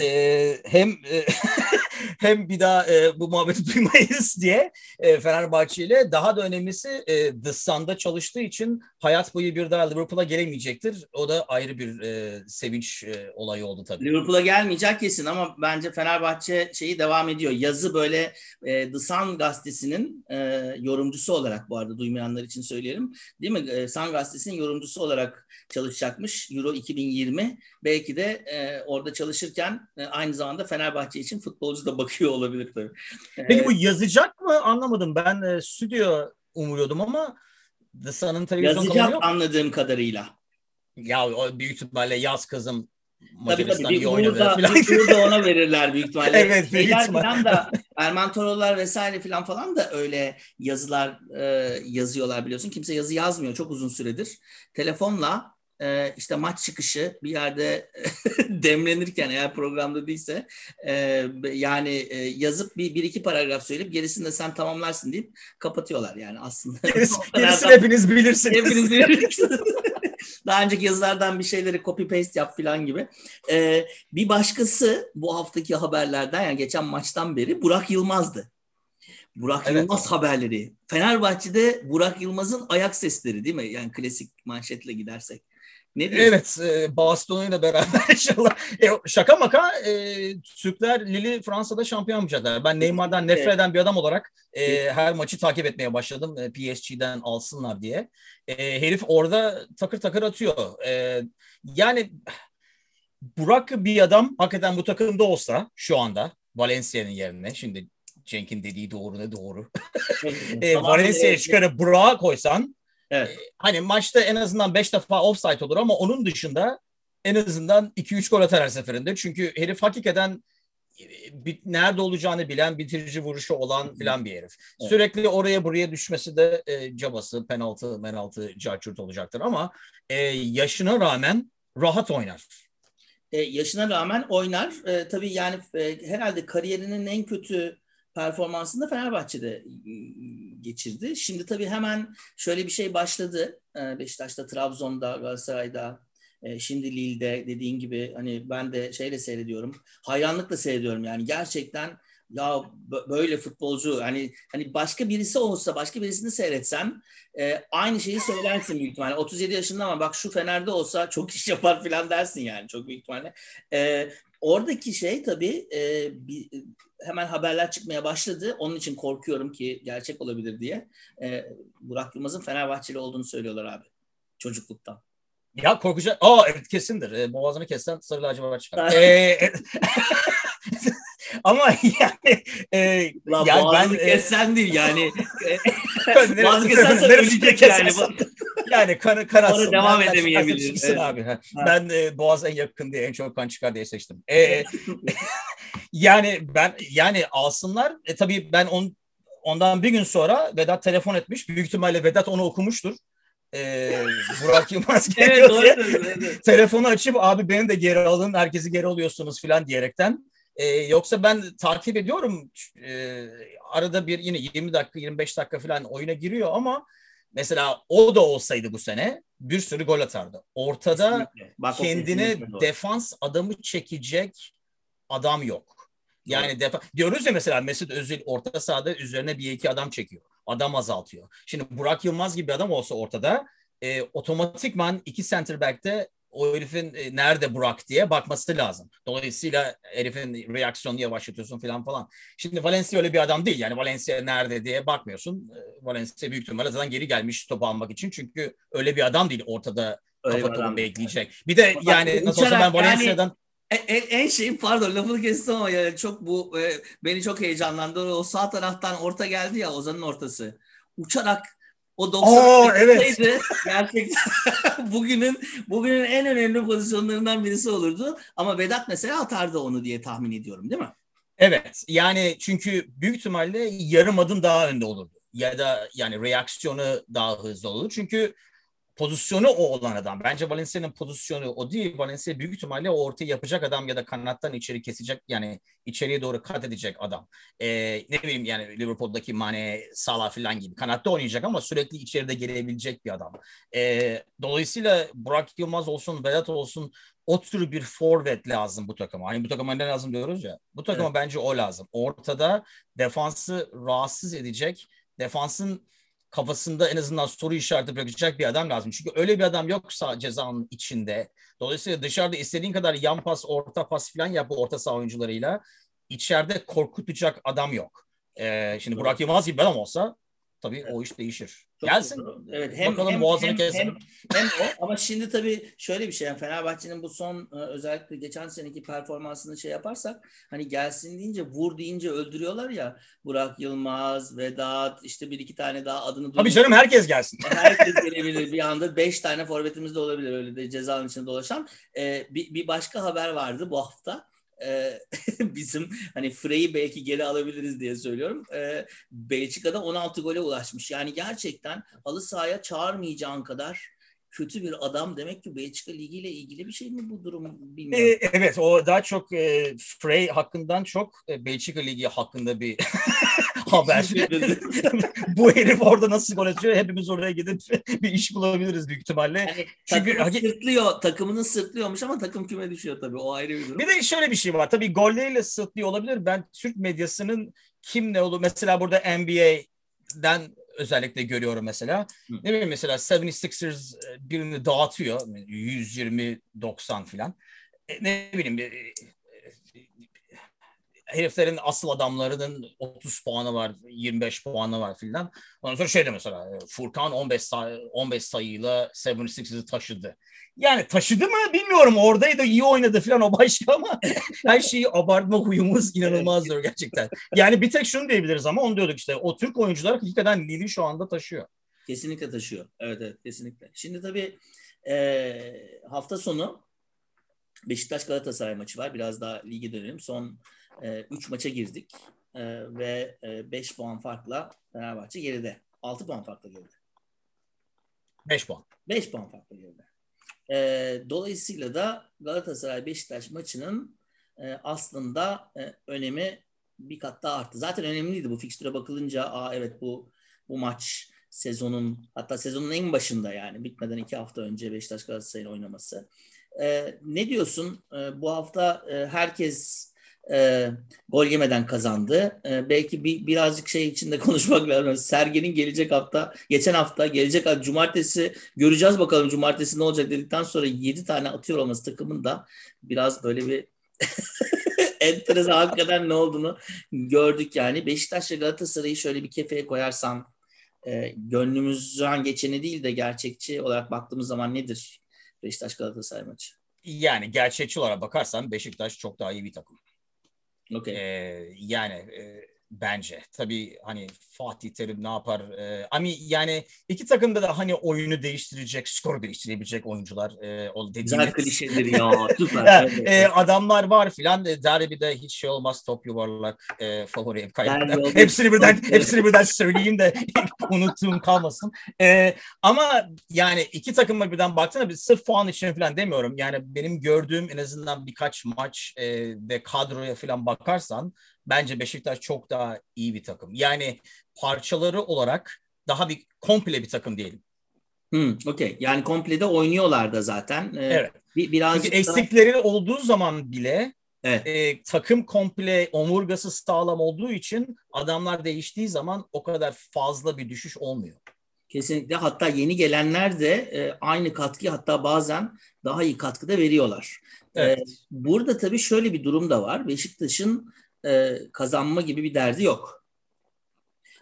Ee, hem e, hem bir daha e, bu muhabbeti duymayız diye e, Fenerbahçe ile daha da önemlisi e, The Sun'da çalıştığı için hayat boyu bir daha Liverpool'a gelemeyecektir. O da ayrı bir e, sevinç e, olayı oldu tabii. Liverpool'a gelmeyecek kesin ama bence Fenerbahçe şeyi devam ediyor. Yazı böyle e, The Sun gazetesinin e, yorumcusu olarak bu arada duymayanlar için söyleyelim. Değil mi? E, Sun gazetesinin yorumcusu olarak çalışacakmış Euro 2020. Belki de e, orada çalışırken e, aynı zamanda Fenerbahçe için futbolcu da bakıyor olabilir tabii. Peki bu yazacak mı? Anlamadım. Ben e, stüdyo umuyordum ama The Sun'ın televizyon Yazacak yok. anladığım kadarıyla. Ya o büyük ihtimalle yaz kızım Macaristan tabii, tabii. iyi oynadı burada, falan. burada ona verirler büyük ihtimalle. evet büyük ihtimalle. Falan da Erman Torolar vesaire falan falan da öyle yazılar e, yazıyorlar biliyorsun. Kimse yazı yazmıyor çok uzun süredir. Telefonla e, işte maç çıkışı bir yerde demlenirken eğer programda değilse e, yani e, yazıp bir, bir iki paragraf söyleyip gerisini de sen tamamlarsın deyip kapatıyorlar yani aslında. Gerisi, gerisini hepiniz bilirsiniz. Hepiniz bilirsiniz. Daha önceki yazılardan bir şeyleri copy paste yap falan gibi. Ee, bir başkası bu haftaki haberlerden yani geçen maçtan beri Burak Yılmaz'dı. Burak evet. Yılmaz haberleri. Fenerbahçe'de Burak Yılmaz'ın ayak sesleri değil mi? Yani klasik manşetle gidersek. Ne diyorsun? Evet, e, Barcelona beraber inşallah. E, şaka maka e, Türkler Lili Fransa'da şampiyon yapacaklar. Ben Neymar'dan nefret evet. eden bir adam olarak e, her maçı takip etmeye başladım. E, PSG'den alsınlar diye. E, herif orada takır takır atıyor. E, yani Burak bir adam hakikaten bu takımda olsa şu anda Valencia'nın yerine şimdi Cenk'in dediği doğru ne doğru. e, Valencia'ya çıkarıp Burak'a koysan Evet. Ee, hani maçta en azından 5 defa offside olur ama onun dışında en azından 2-3 gol atar her seferinde. Çünkü herif hakikaten e, nerede olacağını bilen, bitirici vuruşu olan filan bir herif. Evet. Sürekli oraya buraya düşmesi de e, cabası, penaltı, penaltı, carçurt olacaktır ama e, yaşına rağmen rahat oynar. E, yaşına rağmen oynar. E, tabii yani e, herhalde kariyerinin en kötü performansını da Fenerbahçe'de geçirdi. Şimdi tabii hemen şöyle bir şey başladı. Beşiktaş'ta, Trabzon'da, Galatasaray'da, şimdi Lille'de dediğin gibi hani ben de şeyle seyrediyorum. Hayranlıkla seyrediyorum yani gerçekten ya böyle futbolcu hani hani başka birisi olsa başka birisini seyretsen e, aynı şeyi söylersin büyük ihtimalle. 37 yaşında ama bak şu Fener'de olsa çok iş yapar falan dersin yani çok büyük ihtimalle. E, oradaki şey tabii e, bir, hemen haberler çıkmaya başladı. Onun için korkuyorum ki gerçek olabilir diye. E, Burak Yılmaz'ın Fenerbahçeli olduğunu söylüyorlar abi çocukluktan. Ya korkacak. Aa evet kesindir. E, boğazını kessen sarı lacivert çıkar. ee, ama yani e, Lan yani ben, kessen e, değil yani. boğazını kessen ölecek yani. yani kan, kan atsın. devam edemeyebilir. Evet. Abi. Ha. Ben e, boğaz en yakın diye en çok kan çıkar diye seçtim. E, yani ben yani alsınlar. E, tabii ben on, ondan bir gün sonra Vedat telefon etmiş. Büyük ihtimalle Vedat onu okumuştur. Ee, Burak Yılmaz geliyor evet, diye. evet. Telefonu açıp abi beni de geri alın herkesi geri alıyorsunuz falan diyerekten. Ee, yoksa ben takip ediyorum. Ee, arada bir yine 20 dakika 25 dakika falan oyuna giriyor ama mesela o da olsaydı bu sene bir sürü gol atardı. Ortada Bak, kendine defans adamı çekecek adam yok. Yani defa diyoruz ya mesela Mesut Özil orta sahada üzerine bir iki adam çekiyor. adam azaltıyor. Şimdi Burak Yılmaz gibi bir adam olsa ortada e, otomatikman iki center back'te o herifin e, nerede Burak diye bakması lazım. Dolayısıyla herifin reaksiyonu yavaşlatıyorsun falan falan. Şimdi Valencia öyle bir adam değil. Yani Valencia nerede diye bakmıyorsun. E, Valencia büyük ihtimalle zaten geri gelmiş topu almak için. Çünkü öyle bir adam değil ortada öyle kafa topu bekleyecek. Bir de Bak, yani nasıl olsa ben Valencia'dan yani... En, en şeyin pardon lafını kestim ama yani çok bu e, beni çok heyecanlandırdı. O sağ taraftan orta geldi ya Ozan'ın ortası. Uçarak o 90 evet. gerçekten bugünün bugünün en önemli pozisyonlarından birisi olurdu. Ama Vedat mesela atardı onu diye tahmin ediyorum değil mi? Evet. Yani çünkü büyük ihtimalle yarım adım daha önde olurdu. Ya da yani reaksiyonu daha hızlı olurdu. Çünkü pozisyonu o olan adam. Bence Valencia'nın pozisyonu o değil. Valencia büyük ihtimalle o ortayı yapacak adam ya da kanattan içeri kesecek yani içeriye doğru kat edecek adam. Ee, ne bileyim yani Liverpool'daki Mane, Salah falan gibi kanatta oynayacak ama sürekli içeride gelebilecek bir adam. Ee, dolayısıyla Burak Yılmaz olsun, Vedat olsun o tür bir forvet lazım bu takıma. Hani bu takıma ne lazım diyoruz ya. Bu takıma evet. bence o lazım. Ortada defansı rahatsız edecek, defansın kafasında en azından soru işareti bırakacak bir adam lazım. Çünkü öyle bir adam yoksa cezanın içinde. Dolayısıyla dışarıda istediğin kadar yan pas, orta pas falan yap bu orta saha oyuncularıyla. İçeride korkutacak adam yok. Ee, şimdi Burak Yılmaz gibi bir adam olsa tabii evet. o iş değişir. Çok Gelsin. Doğru. Evet hem Bakalım hem, boğazını hem, hem, hem o ama şimdi tabii şöyle bir şey yani Fenerbahçe'nin bu son e, özellikle geçen seneki performansını şey yaparsak hani gelsin deyince vur deyince öldürüyorlar ya Burak Yılmaz, Vedat işte bir iki tane daha adını duyuyor. Tabii canım herkes gelsin. Herkes gelebilir bir anda beş tane forvetimiz de olabilir öyle de cezanın içinde dolaşan. Ee, bir, bir başka haber vardı bu hafta e, bizim hani Frey'i belki geri alabiliriz diye söylüyorum. E, Belçika'da 16 gole ulaşmış. Yani gerçekten halı sahaya çağırmayacağın kadar kötü bir adam demek ki Belçika Ligi ile ilgili bir şey mi bu durum bilmiyorum. E, evet o daha çok e, Frey hakkından çok e, Belçika Ligi hakkında bir haber. bu herif orada nasıl gol atıyor hepimiz oraya gidip bir iş bulabiliriz büyük ihtimalle. Yani, Çünkü takımı sırtlıyor, takımını sırtlıyormuş ama takım küme düşüyor tabii o ayrı bir durum. Bir de şöyle bir şey var tabii golleriyle sırtlıyor olabilir. Ben Türk medyasının kim ne olur mesela burada NBA'den özellikle görüyorum mesela. Hı. Ne bileyim mesela 76ers e, birini dağıtıyor 120-90 falan. E, ne bileyim e, heriflerin asıl adamlarının 30 puanı var, 25 puanı var filan. Ondan sonra şey de mesela Furkan 15 say 15 sayıyla 76'ı taşıdı. Yani taşıdı mı bilmiyorum. Oradaydı iyi oynadı falan o başka ama her şeyi abartma huyumuz inanılmazdır gerçekten. Yani bir tek şunu diyebiliriz ama onu diyorduk işte. O Türk oyuncular hakikaten ligi şu anda taşıyor. Kesinlikle taşıyor. Evet evet kesinlikle. Şimdi tabii e, hafta sonu Beşiktaş Galatasaray maçı var. Biraz daha ligi dönelim. Son 3 e, maça girdik e, ve 5 e, puan farkla Fenerbahçe geride. 6 puan farkla geride. 5 puan. 5 puan farkla geride. E, dolayısıyla da Galatasaray Beşiktaş maçının e, aslında e, önemi bir kat daha arttı. Zaten önemliydi bu fikstüre bakılınca. Aa evet bu bu maç sezonun hatta sezonun en başında yani bitmeden iki hafta önce Beşiktaş Galatasaray'ın oynaması. E, ne diyorsun? E, bu hafta e, herkes e, gol yemeden kazandı. E, belki bir birazcık şey içinde konuşmak lazım. Sergen'in gelecek hafta, geçen hafta, gelecek hafta, cumartesi göreceğiz bakalım cumartesi ne olacak dedikten sonra 7 tane atıyor olması takımın da biraz böyle bir enteresan hakikaten ne olduğunu gördük yani. Beşiktaş Galatasaray'ı şöyle bir kefeye koyarsam e, gönlümüzden geçeni değil de gerçekçi olarak baktığımız zaman nedir Beşiktaş Galatasaray maçı? Yani gerçekçi olarak bakarsan Beşiktaş çok daha iyi bir takım. Okay. Ee, yani e, bence. Tabii hani Fatih Terim ne yapar? Ee, ama yani iki takımda da hani oyunu değiştirecek, skoru değiştirebilecek oyuncular. E, o Güzel klişedir ya. Süper. e, adamlar var filan. E, de hiç şey olmaz top yuvarlak e, favori kaybeder. Hepsini birden hepsini birden söyleyeyim de unuttuğum kalmasın. E, ama yani iki takıma birden baktığında bir sırf puan için falan demiyorum. Yani benim gördüğüm en azından birkaç maç e, ve kadroya falan bakarsan bence Beşiktaş çok daha iyi bir takım. Yani parçaları olarak daha bir komple bir takım diyelim. Hmm, Okey. Yani komple de oynuyorlar da zaten. Ee, evet. Bir, birazcık Çünkü eksikleri da... olduğu zaman bile Evet. E, takım komple omurgası sağlam olduğu için adamlar değiştiği zaman o kadar fazla bir düşüş olmuyor. Kesinlikle. Hatta yeni gelenler de e, aynı katkı hatta bazen daha iyi katkı da veriyorlar. Evet. E, burada tabii şöyle bir durum da var. Beşiktaş'ın e, kazanma gibi bir derdi yok.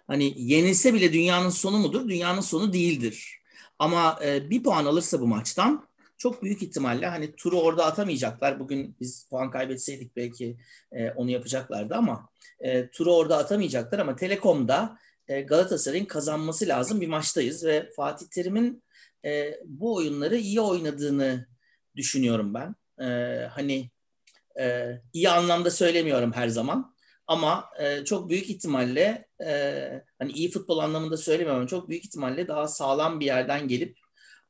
Hani yenilse bile dünyanın sonu mudur? Dünyanın sonu değildir. Ama e, bir puan alırsa bu maçtan çok büyük ihtimalle hani turu orada atamayacaklar. Bugün biz puan kaybetseydik belki e, onu yapacaklardı ama e, turu orada atamayacaklar ama Telekom'da e, Galatasaray'ın kazanması lazım bir maçtayız ve Fatih Terim'in e, bu oyunları iyi oynadığını düşünüyorum ben. E, hani e, iyi anlamda söylemiyorum her zaman ama e, çok büyük ihtimalle e, hani iyi futbol anlamında söylemiyorum çok büyük ihtimalle daha sağlam bir yerden gelip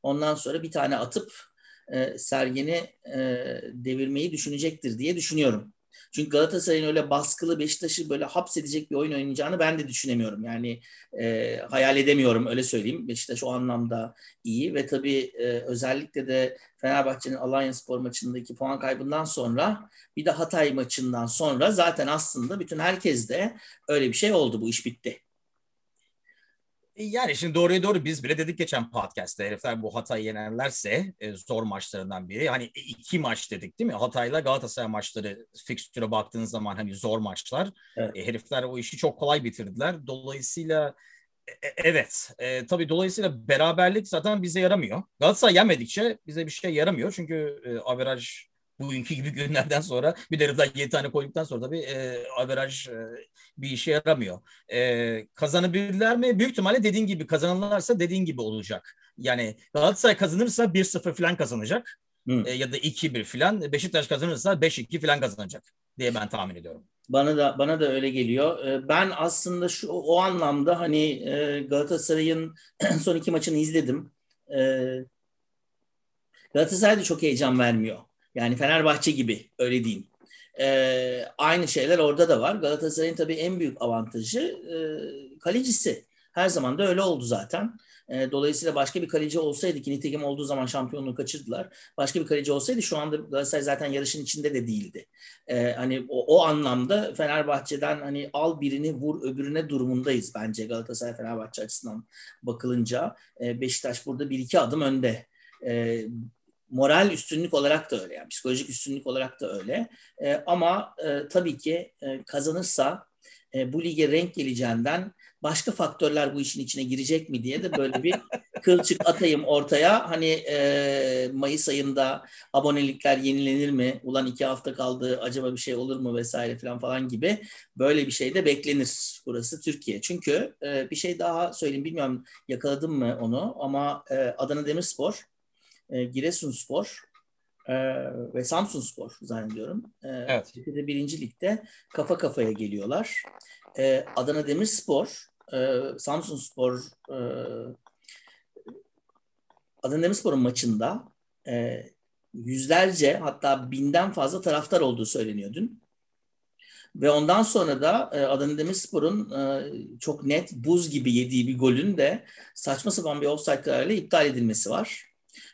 ondan sonra bir tane atıp e, Sergen'i e, devirmeyi düşünecektir diye düşünüyorum. Çünkü Galatasaray'ın öyle baskılı Beşiktaş'ı böyle hapsedecek bir oyun oynayacağını ben de düşünemiyorum. Yani e, hayal edemiyorum öyle söyleyeyim. Beşiktaş o anlamda iyi ve tabii e, özellikle de Fenerbahçe'nin Alanya Spor maçındaki puan kaybından sonra bir de Hatay maçından sonra zaten aslında bütün herkes de öyle bir şey oldu. Bu iş bitti. E, yani şimdi doğruya doğru biz bile dedik geçen podcast'te herifler bu Hatay yenerlerse e, zor maçlarından biri. Hani iki maç dedik değil mi? Hatay'la Galatasaray maçları fikstüre baktığınız zaman hani zor maçlar. Evet. E, herifler o işi çok kolay bitirdiler. Dolayısıyla e, e evet e, tabii dolayısıyla beraberlik zaten bize yaramıyor. Galatasaray yenmedikçe bize bir şey yaramıyor. Çünkü e, averaj bugünkü gibi günlerden sonra bir de herifler 7 tane koyduktan sonra tabii e, averaj e, bir işe yaramıyor. E, kazanabilirler mi? Büyük ihtimalle dediğin gibi kazanırlarsa dediğin gibi olacak. Yani Galatasaray kazanırsa 1-0 falan kazanacak. E, ya da 2-1 falan. Beşiktaş kazanırsa 5-2 falan kazanacak diye ben tahmin ediyorum. Bana da bana da öyle geliyor. E, ben aslında şu o anlamda hani e, Galatasaray'ın son iki maçını izledim. E, Galatasaray da çok heyecan vermiyor. Yani Fenerbahçe gibi öyle diyeyim. Ee, aynı şeyler orada da var. Galatasaray'ın tabii en büyük avantajı e, kalecisi. Her zaman da öyle oldu zaten. E, dolayısıyla başka bir kaleci olsaydı ki nitekim olduğu zaman şampiyonluğu kaçırdılar. Başka bir kaleci olsaydı şu anda Galatasaray zaten yarışın içinde de değildi. E, hani o, o anlamda Fenerbahçe'den hani al birini vur öbürüne durumundayız bence Galatasaray Fenerbahçe açısından bakılınca. E, Beşiktaş burada bir iki adım önde. E, moral üstünlük olarak da öyle yani psikolojik üstünlük olarak da öyle. E, ama e, tabii ki e, kazanırsa e, bu lige renk geleceğinden başka faktörler bu işin içine girecek mi diye de böyle bir kılçık atayım ortaya. Hani e, Mayıs ayında abonelikler yenilenir mi? Ulan iki hafta kaldı acaba bir şey olur mu vesaire falan falan gibi böyle bir şey de beklenir. Burası Türkiye. Çünkü e, bir şey daha söyleyeyim bilmiyorum yakaladım mı onu ama e, Adana Demirspor e, Giresunspor e, ve Samsunspor zannediyorum. E, evet. Türkiye'de birinci ligde kafa kafaya geliyorlar. E, Adana Demirspor, e, Samsunspor, e, Adana Demirspor'un maçında e, yüzlerce hatta binden fazla taraftar olduğu söyleniyor dün. Ve ondan sonra da e, Adana Demirspor'un e, çok net buz gibi yediği bir golün de saçma sapan bir offside kararıyla iptal edilmesi var.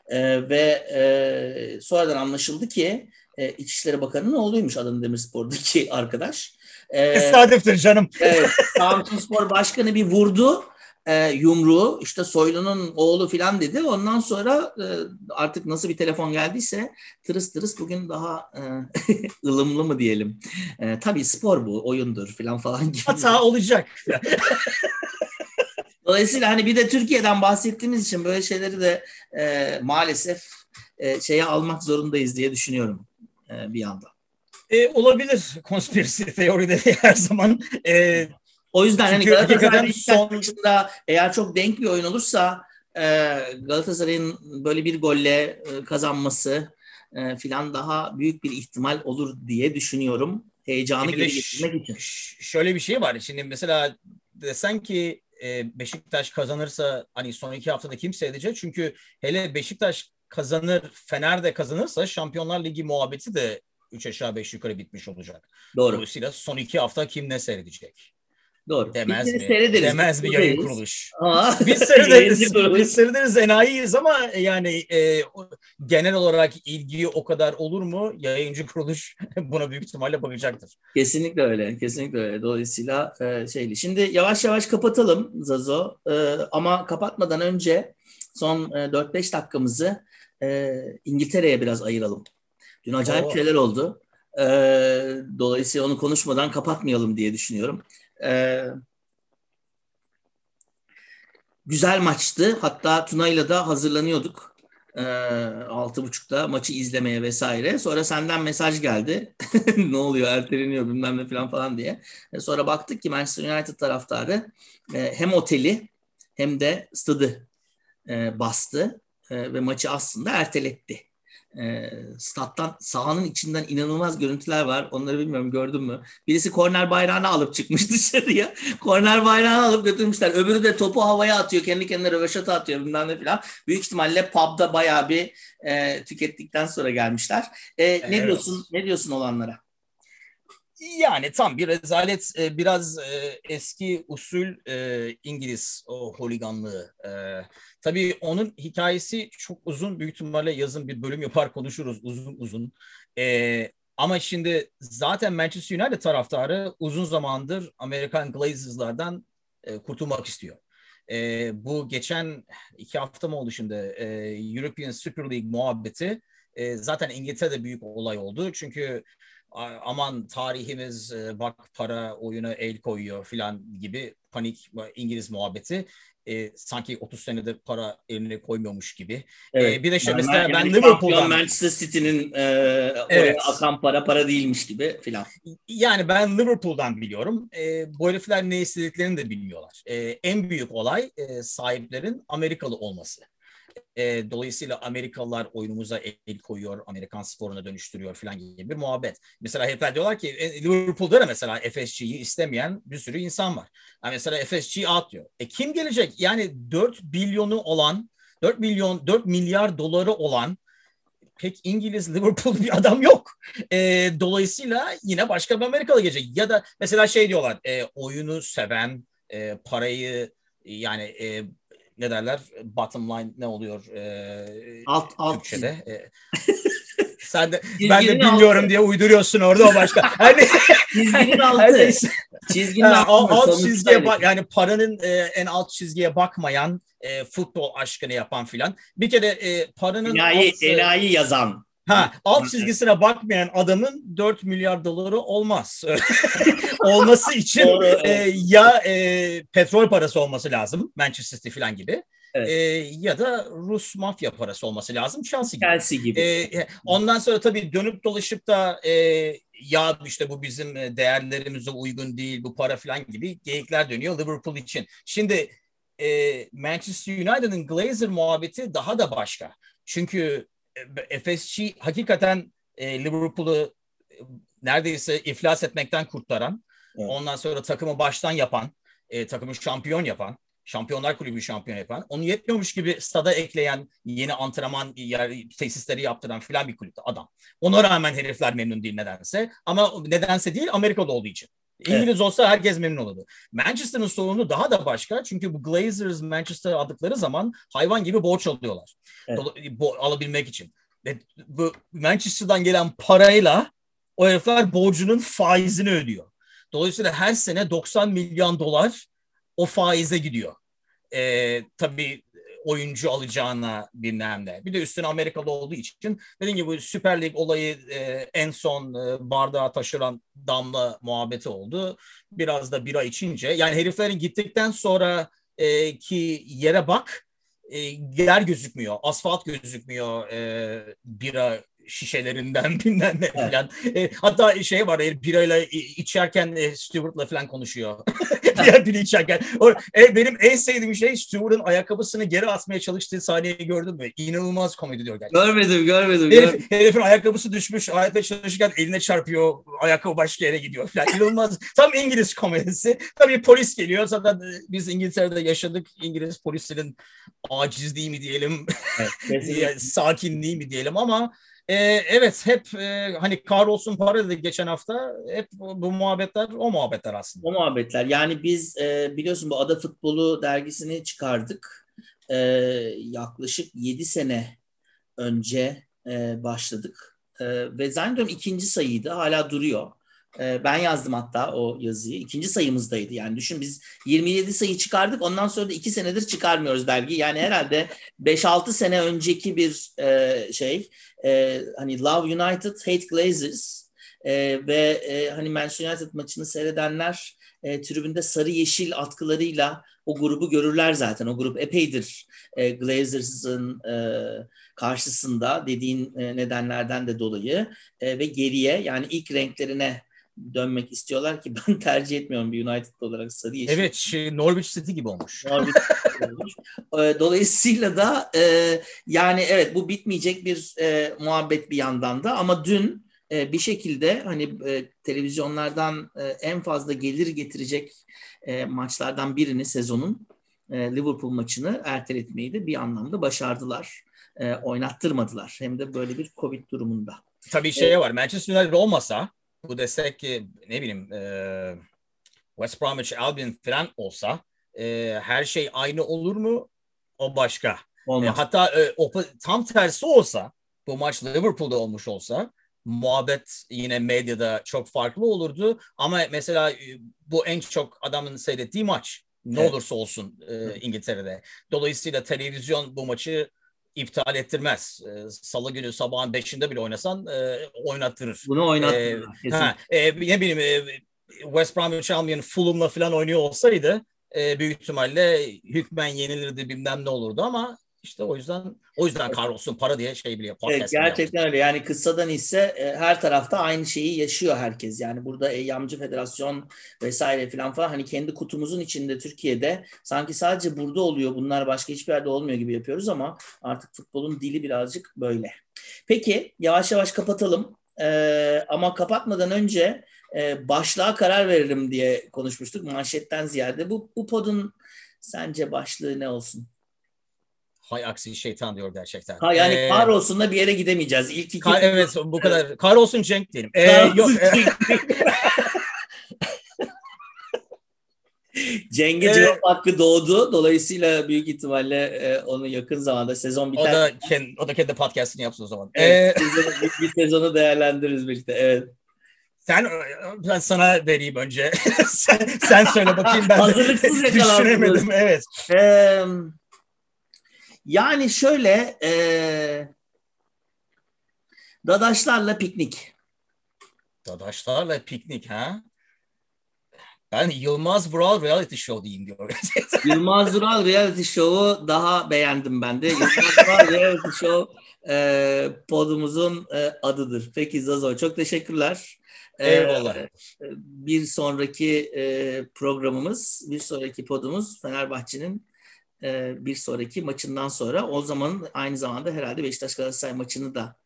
E, ve e, sonradan anlaşıldı ki e, İçişleri Bakanı'nın oğluymuş Adana Demirspor'daki arkadaş. E, Tesadüftür canım. Evet, Samsun Spor Başkanı bir vurdu e, yumruğu işte Soylu'nun oğlu filan dedi. Ondan sonra e, artık nasıl bir telefon geldiyse tırıs tırıs bugün daha e, ılımlı mı diyelim. E, tabii spor bu oyundur filan falan gibi. Hata olacak. Dolayısıyla hani bir de Türkiye'den bahsettiğimiz için böyle şeyleri de e, maalesef e, şeye almak zorundayız diye düşünüyorum e, bir yandan. E, olabilir konspirasi teorileri her zaman. E, o yüzden hani Galatasaray'ın son... eğer çok denk bir oyun olursa e, Galatasaray'ın böyle bir golle e, kazanması e, filan daha büyük bir ihtimal olur diye düşünüyorum. Heyecanı geri getirmek için. Şöyle bir şey var. Şimdi mesela desen ki e, Beşiktaş kazanırsa hani son iki haftada kim seyredecek? Çünkü hele Beşiktaş kazanır, Fener de kazanırsa Şampiyonlar Ligi muhabbeti de 3 aşağı 5 yukarı bitmiş olacak. Doğru. Dolayısıyla son iki hafta kim ne seyredecek? Doğru. Demez Biz mi? seyrederiz. Demez mi yayın kuruluş? Biz seyrederiz, biz seyrederiz enayiyiz ama yani e, genel olarak ilgi o kadar olur mu? Yayıncı kuruluş buna büyük ihtimalle bakacaktır. Kesinlikle öyle. Kesinlikle öyle. Dolayısıyla e, şeyli. Şimdi yavaş yavaş kapatalım Zazo. E, ama kapatmadan önce son e, 4-5 dakikamızı e, İngiltere'ye biraz ayıralım. Dün acayip Oo. şeyler oldu. E, dolayısıyla onu konuşmadan kapatmayalım diye düşünüyorum. E, güzel maçtı. Hatta Tuna'yla da hazırlanıyorduk. E, altı buçukta maçı izlemeye vesaire. Sonra senden mesaj geldi. ne oluyor erteleniyor bilmem ne falan falan diye. E, sonra baktık ki Manchester United taraftarı e, hem oteli hem de stadı e, bastı E, ve maçı aslında erteletti. E, stat'tan sahanın içinden inanılmaz görüntüler var. Onları bilmiyorum gördün mü? Birisi korner bayrağını alıp çıkmış dışarıya. korner bayrağını alıp götürmüşler. Öbürü de topu havaya atıyor. Kendi kendine röveşata atıyor bilmem ne falan. Büyük ihtimalle pub'da bayağı bir e, tükettikten sonra gelmişler. E, ne Evet. diyorsun? Ne diyorsun olanlara? Yani tam bir rezalet e, biraz e, eski usul e, İngiliz o holiganlığı. Tabii onun hikayesi çok uzun büyük ihtimalle yazın bir bölüm yapar konuşuruz uzun uzun. Ama şimdi zaten Manchester United taraftarı uzun zamandır Amerikan Glazers'lardan e, kurtulmak istiyor. Bu geçen iki hafta mı oldu şimdi European Super League muhabbeti zaten İngiltere'de büyük olay oldu. Çünkü aman tarihimiz e, bak para oyuna el koyuyor filan gibi panik İngiliz muhabbeti. E, sanki 30 senedir para eline koymuyormuş gibi. E, bir de Yani mesela yani ben Liverpool'dan Manchester City'nin e, Evet. akan para para değilmiş gibi filan. yani ben Liverpool'dan biliyorum. E, bu herifler ne istediklerini de bilmiyorlar. E, en büyük olay e, sahiplerin Amerikalı olması. E, dolayısıyla Amerikalılar oyunumuza el koyuyor, Amerikan sporuna dönüştürüyor falan gibi bir muhabbet. Mesela herifler diyorlar ki e, Liverpool'da da mesela FSG'yi istemeyen bir sürü insan var. Yani mesela FSG out diyor. E kim gelecek? Yani 4 milyonu olan, 4 milyon, 4 milyar doları olan pek İngiliz Liverpool bir adam yok. E, dolayısıyla yine başka bir Amerikalı gelecek. Ya da mesela şey diyorlar, e, oyunu seven, e, parayı yani e, ne derler bottom line ne oluyor e, Alt alt Türkçe'de? E, sen de Çizginin ben de bilmiyorum altı. diye uyduruyorsun orada o başka. Hani Çizginin altı. Çizginin Ha, alt, altı. alt çizgiye bak yani paranın e, en alt çizgiye bakmayan e, futbol aşkını yapan filan. Bir kere e, paranın Enayi, alt, enayi yazan. Ha, alt çizgisine bakmayan adamın 4 milyar doları olmaz. Olması için Doğru, e, ya e, petrol parası olması lazım Manchester City filan gibi. Evet. E, ya da Rus mafya parası olması lazım Chelsea gibi. Chelsea gibi. Ee, ondan sonra tabii dönüp dolaşıp da e, ya işte bu bizim e, değerlerimize uygun değil bu para falan gibi geyikler dönüyor Liverpool için. Şimdi e, Manchester United'ın Glazer muhabbeti daha da başka. Çünkü e, FSG hakikaten e, Liverpool'u e, neredeyse iflas etmekten kurtaran, Evet. ondan sonra takımı baştan yapan, e, takımı şampiyon yapan, Şampiyonlar Kulübü şampiyon yapan, onu yetmiyormuş gibi stada ekleyen, yeni antrenman yer, tesisleri yaptıran filan bir kulüpte adam. Ona rağmen herifler memnun değil nedense. Ama nedense değil Amerikalı olduğu için. İngiliz olsa herkes memnun olurdu. Manchester'ın sorunu daha da başka. Çünkü bu Glazers Manchester aldıkları zaman hayvan gibi borç alıyorlar. Evet. Bo- alabilmek için. Ve bu Manchester'dan gelen parayla o herifler borcunun faizini ödüyor. Dolayısıyla her sene 90 milyon dolar o faize gidiyor. Ee, tabii oyuncu alacağına bilmem ne. Bir de üstüne Amerikalı olduğu için dediğim gibi Süper Lig olayı e, en son e, bardağa taşıran damla muhabbeti oldu. Biraz da bira içince yani heriflerin gittikten sonra e, ki yere bak e, yer gözükmüyor, asfalt gözükmüyor e, bira şişelerinden bilmem ne falan. E, hatta şey var e, birayla i- içerken e, Stewart'la falan konuşuyor. Diğer biri içerken. O, e, benim en sevdiğim şey Stewart'ın ayakkabısını geri atmaya çalıştığı sahneyi gördün mü? İnanılmaz komedi diyor gerçekten. Görmedim, görmedim. görmedim. Herif, herifin ayakkabısı düşmüş, ayakta çalışırken eline çarpıyor, ayakkabı başka yere gidiyor falan. İnanılmaz. Tam İngiliz komedisi. Tabii polis geliyor. Zaten e, biz İngiltere'de yaşadık. İngiliz polislerin acizliği mi diyelim, Evet, sakinliği mi diyelim ama e, evet hep e, hani kahrolsun para dedi geçen hafta. Hep bu, muhabbetler o muhabbetler aslında. O muhabbetler. Yani biz e, biliyorsun bu Ada Futbolu dergisini çıkardık. E, yaklaşık 7 sene önce e, başladık. E, ve zannediyorum ikinci sayıydı. Hala duruyor. E, ben yazdım hatta o yazıyı. İkinci sayımızdaydı. Yani düşün biz 27 sayı çıkardık. Ondan sonra da 2 senedir çıkarmıyoruz dergi. Yani herhalde 5-6 sene önceki bir e, şey. E, hani Love United, Hate Glazers. E, ve hani Manchester United maçını seyredenler tribünde sarı yeşil atkılarıyla o grubu görürler zaten. O grup epeydir e, Glazers'ın e, karşısında dediğin e, nedenlerden de dolayı e, ve geriye yani ilk renklerine dönmek istiyorlar ki ben tercih etmiyorum bir United olarak sarı yeşil. Evet şey, Norwich City gibi olmuş. Norwich olmuş. E, Dolayısıyla da e, yani evet bu bitmeyecek bir e, muhabbet bir yandan da ama dün e, bir şekilde hani e, televizyonlardan e, en fazla gelir getirecek e, maçlardan birini sezonun e, Liverpool maçını erteletmeyi de bir anlamda başardılar. E, oynattırmadılar. Hem de böyle bir Covid durumunda. Tabii şey var. Manchester United olmasa bu destek ki ne bileyim e, West Bromwich Albion falan olsa e, her şey aynı olur mu? O başka. E, Olmaz. hatta e, o, tam tersi olsa bu maç Liverpool'da olmuş olsa muhabbet yine medyada çok farklı olurdu. Ama mesela e, bu en çok adamın seyrettiği maç. Ne Evet. olursa olsun e, İngiltere'de. Dolayısıyla televizyon bu maçı iptal ettirmez. E, Salı günü sabahın beşinde bile oynasan e, oynattırır. Bunu E, oynattılar. kesin. ha, e, ne bileyim e, West Bromwich Albion Fulham'la falan oynuyor olsaydı e, büyük ihtimalle hükmen yenilirdi bilmem ne olurdu ama işte o yüzden o yüzden kahrolsun para diye şey biliyor. Evet, gerçekten öyle. Yani kıssadan ise e, her tarafta aynı şeyi yaşıyor herkes. Yani burada Eyyamcı Federasyon vesaire filan falan hani kendi kutumuzun içinde Türkiye'de sanki sadece burada oluyor. Bunlar başka hiçbir yerde olmuyor gibi yapıyoruz ama artık futbolun dili birazcık böyle. Peki yavaş yavaş kapatalım. Ee, ama kapatmadan önce e, başlığa karar veririm diye konuşmuştuk manşetten ziyade. Bu, bu podun sence başlığı ne olsun? Hay aksi şeytan diyor gerçekten. Ha, yani Ee, kahrolsun da bir yere gidemeyeceğiz. İlk iki Kar, evet bu kadar. Kahrolsun Cenk diyelim. Ee, Kahrolsun yok, e. Ceng'e Ee, cevap hakkı doğdu. Dolayısıyla büyük ihtimalle e, onu yakın zamanda sezon o biter. da kendi, o da kendi podcastini yapsın o zaman. Evet, Ee, sezonu- bir, bir sezonu değerlendiririz birlikte. Evet. sen ben sana vereyim önce. sen, sen söyle bakayım ben Hazırlıksız yakalandınız. düşünemedim. Evet. Ee, yani şöyle e, Dadaşlarla piknik. Dadaşlarla piknik ha. Ben Yılmaz Vural reality show diyeyim diyor. Yılmaz Vural reality show'u daha beğendim ben de. Yılmaz Vural reality show e, podumuzun e, adıdır. Peki Zazo çok teşekkürler. E, Eyvallah. bir sonraki e, programımız, bir sonraki podumuz Fenerbahçe'nin e, bir sonraki maçından sonra. O zaman aynı zamanda herhalde Beşiktaş Galatasaray maçını da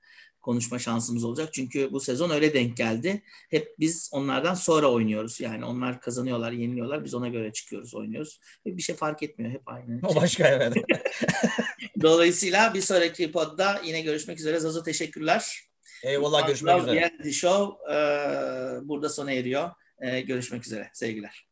konuşma şansımız olacak. Çünkü bu sezon öyle denk geldi. Hep biz onlardan sonra oynuyoruz. Yani onlar kazanıyorlar, yeniliyorlar. Biz ona göre çıkıyoruz, oynuyoruz. Bir şey fark etmiyor. Hep aynı. o başka evet. Dolayısıyla bir sonraki podda yine görüşmek üzere. Zazo teşekkürler. Eyvallah görüşmek üzere. Show e, burada sona eriyor. E, görüşmek üzere. Sevgiler.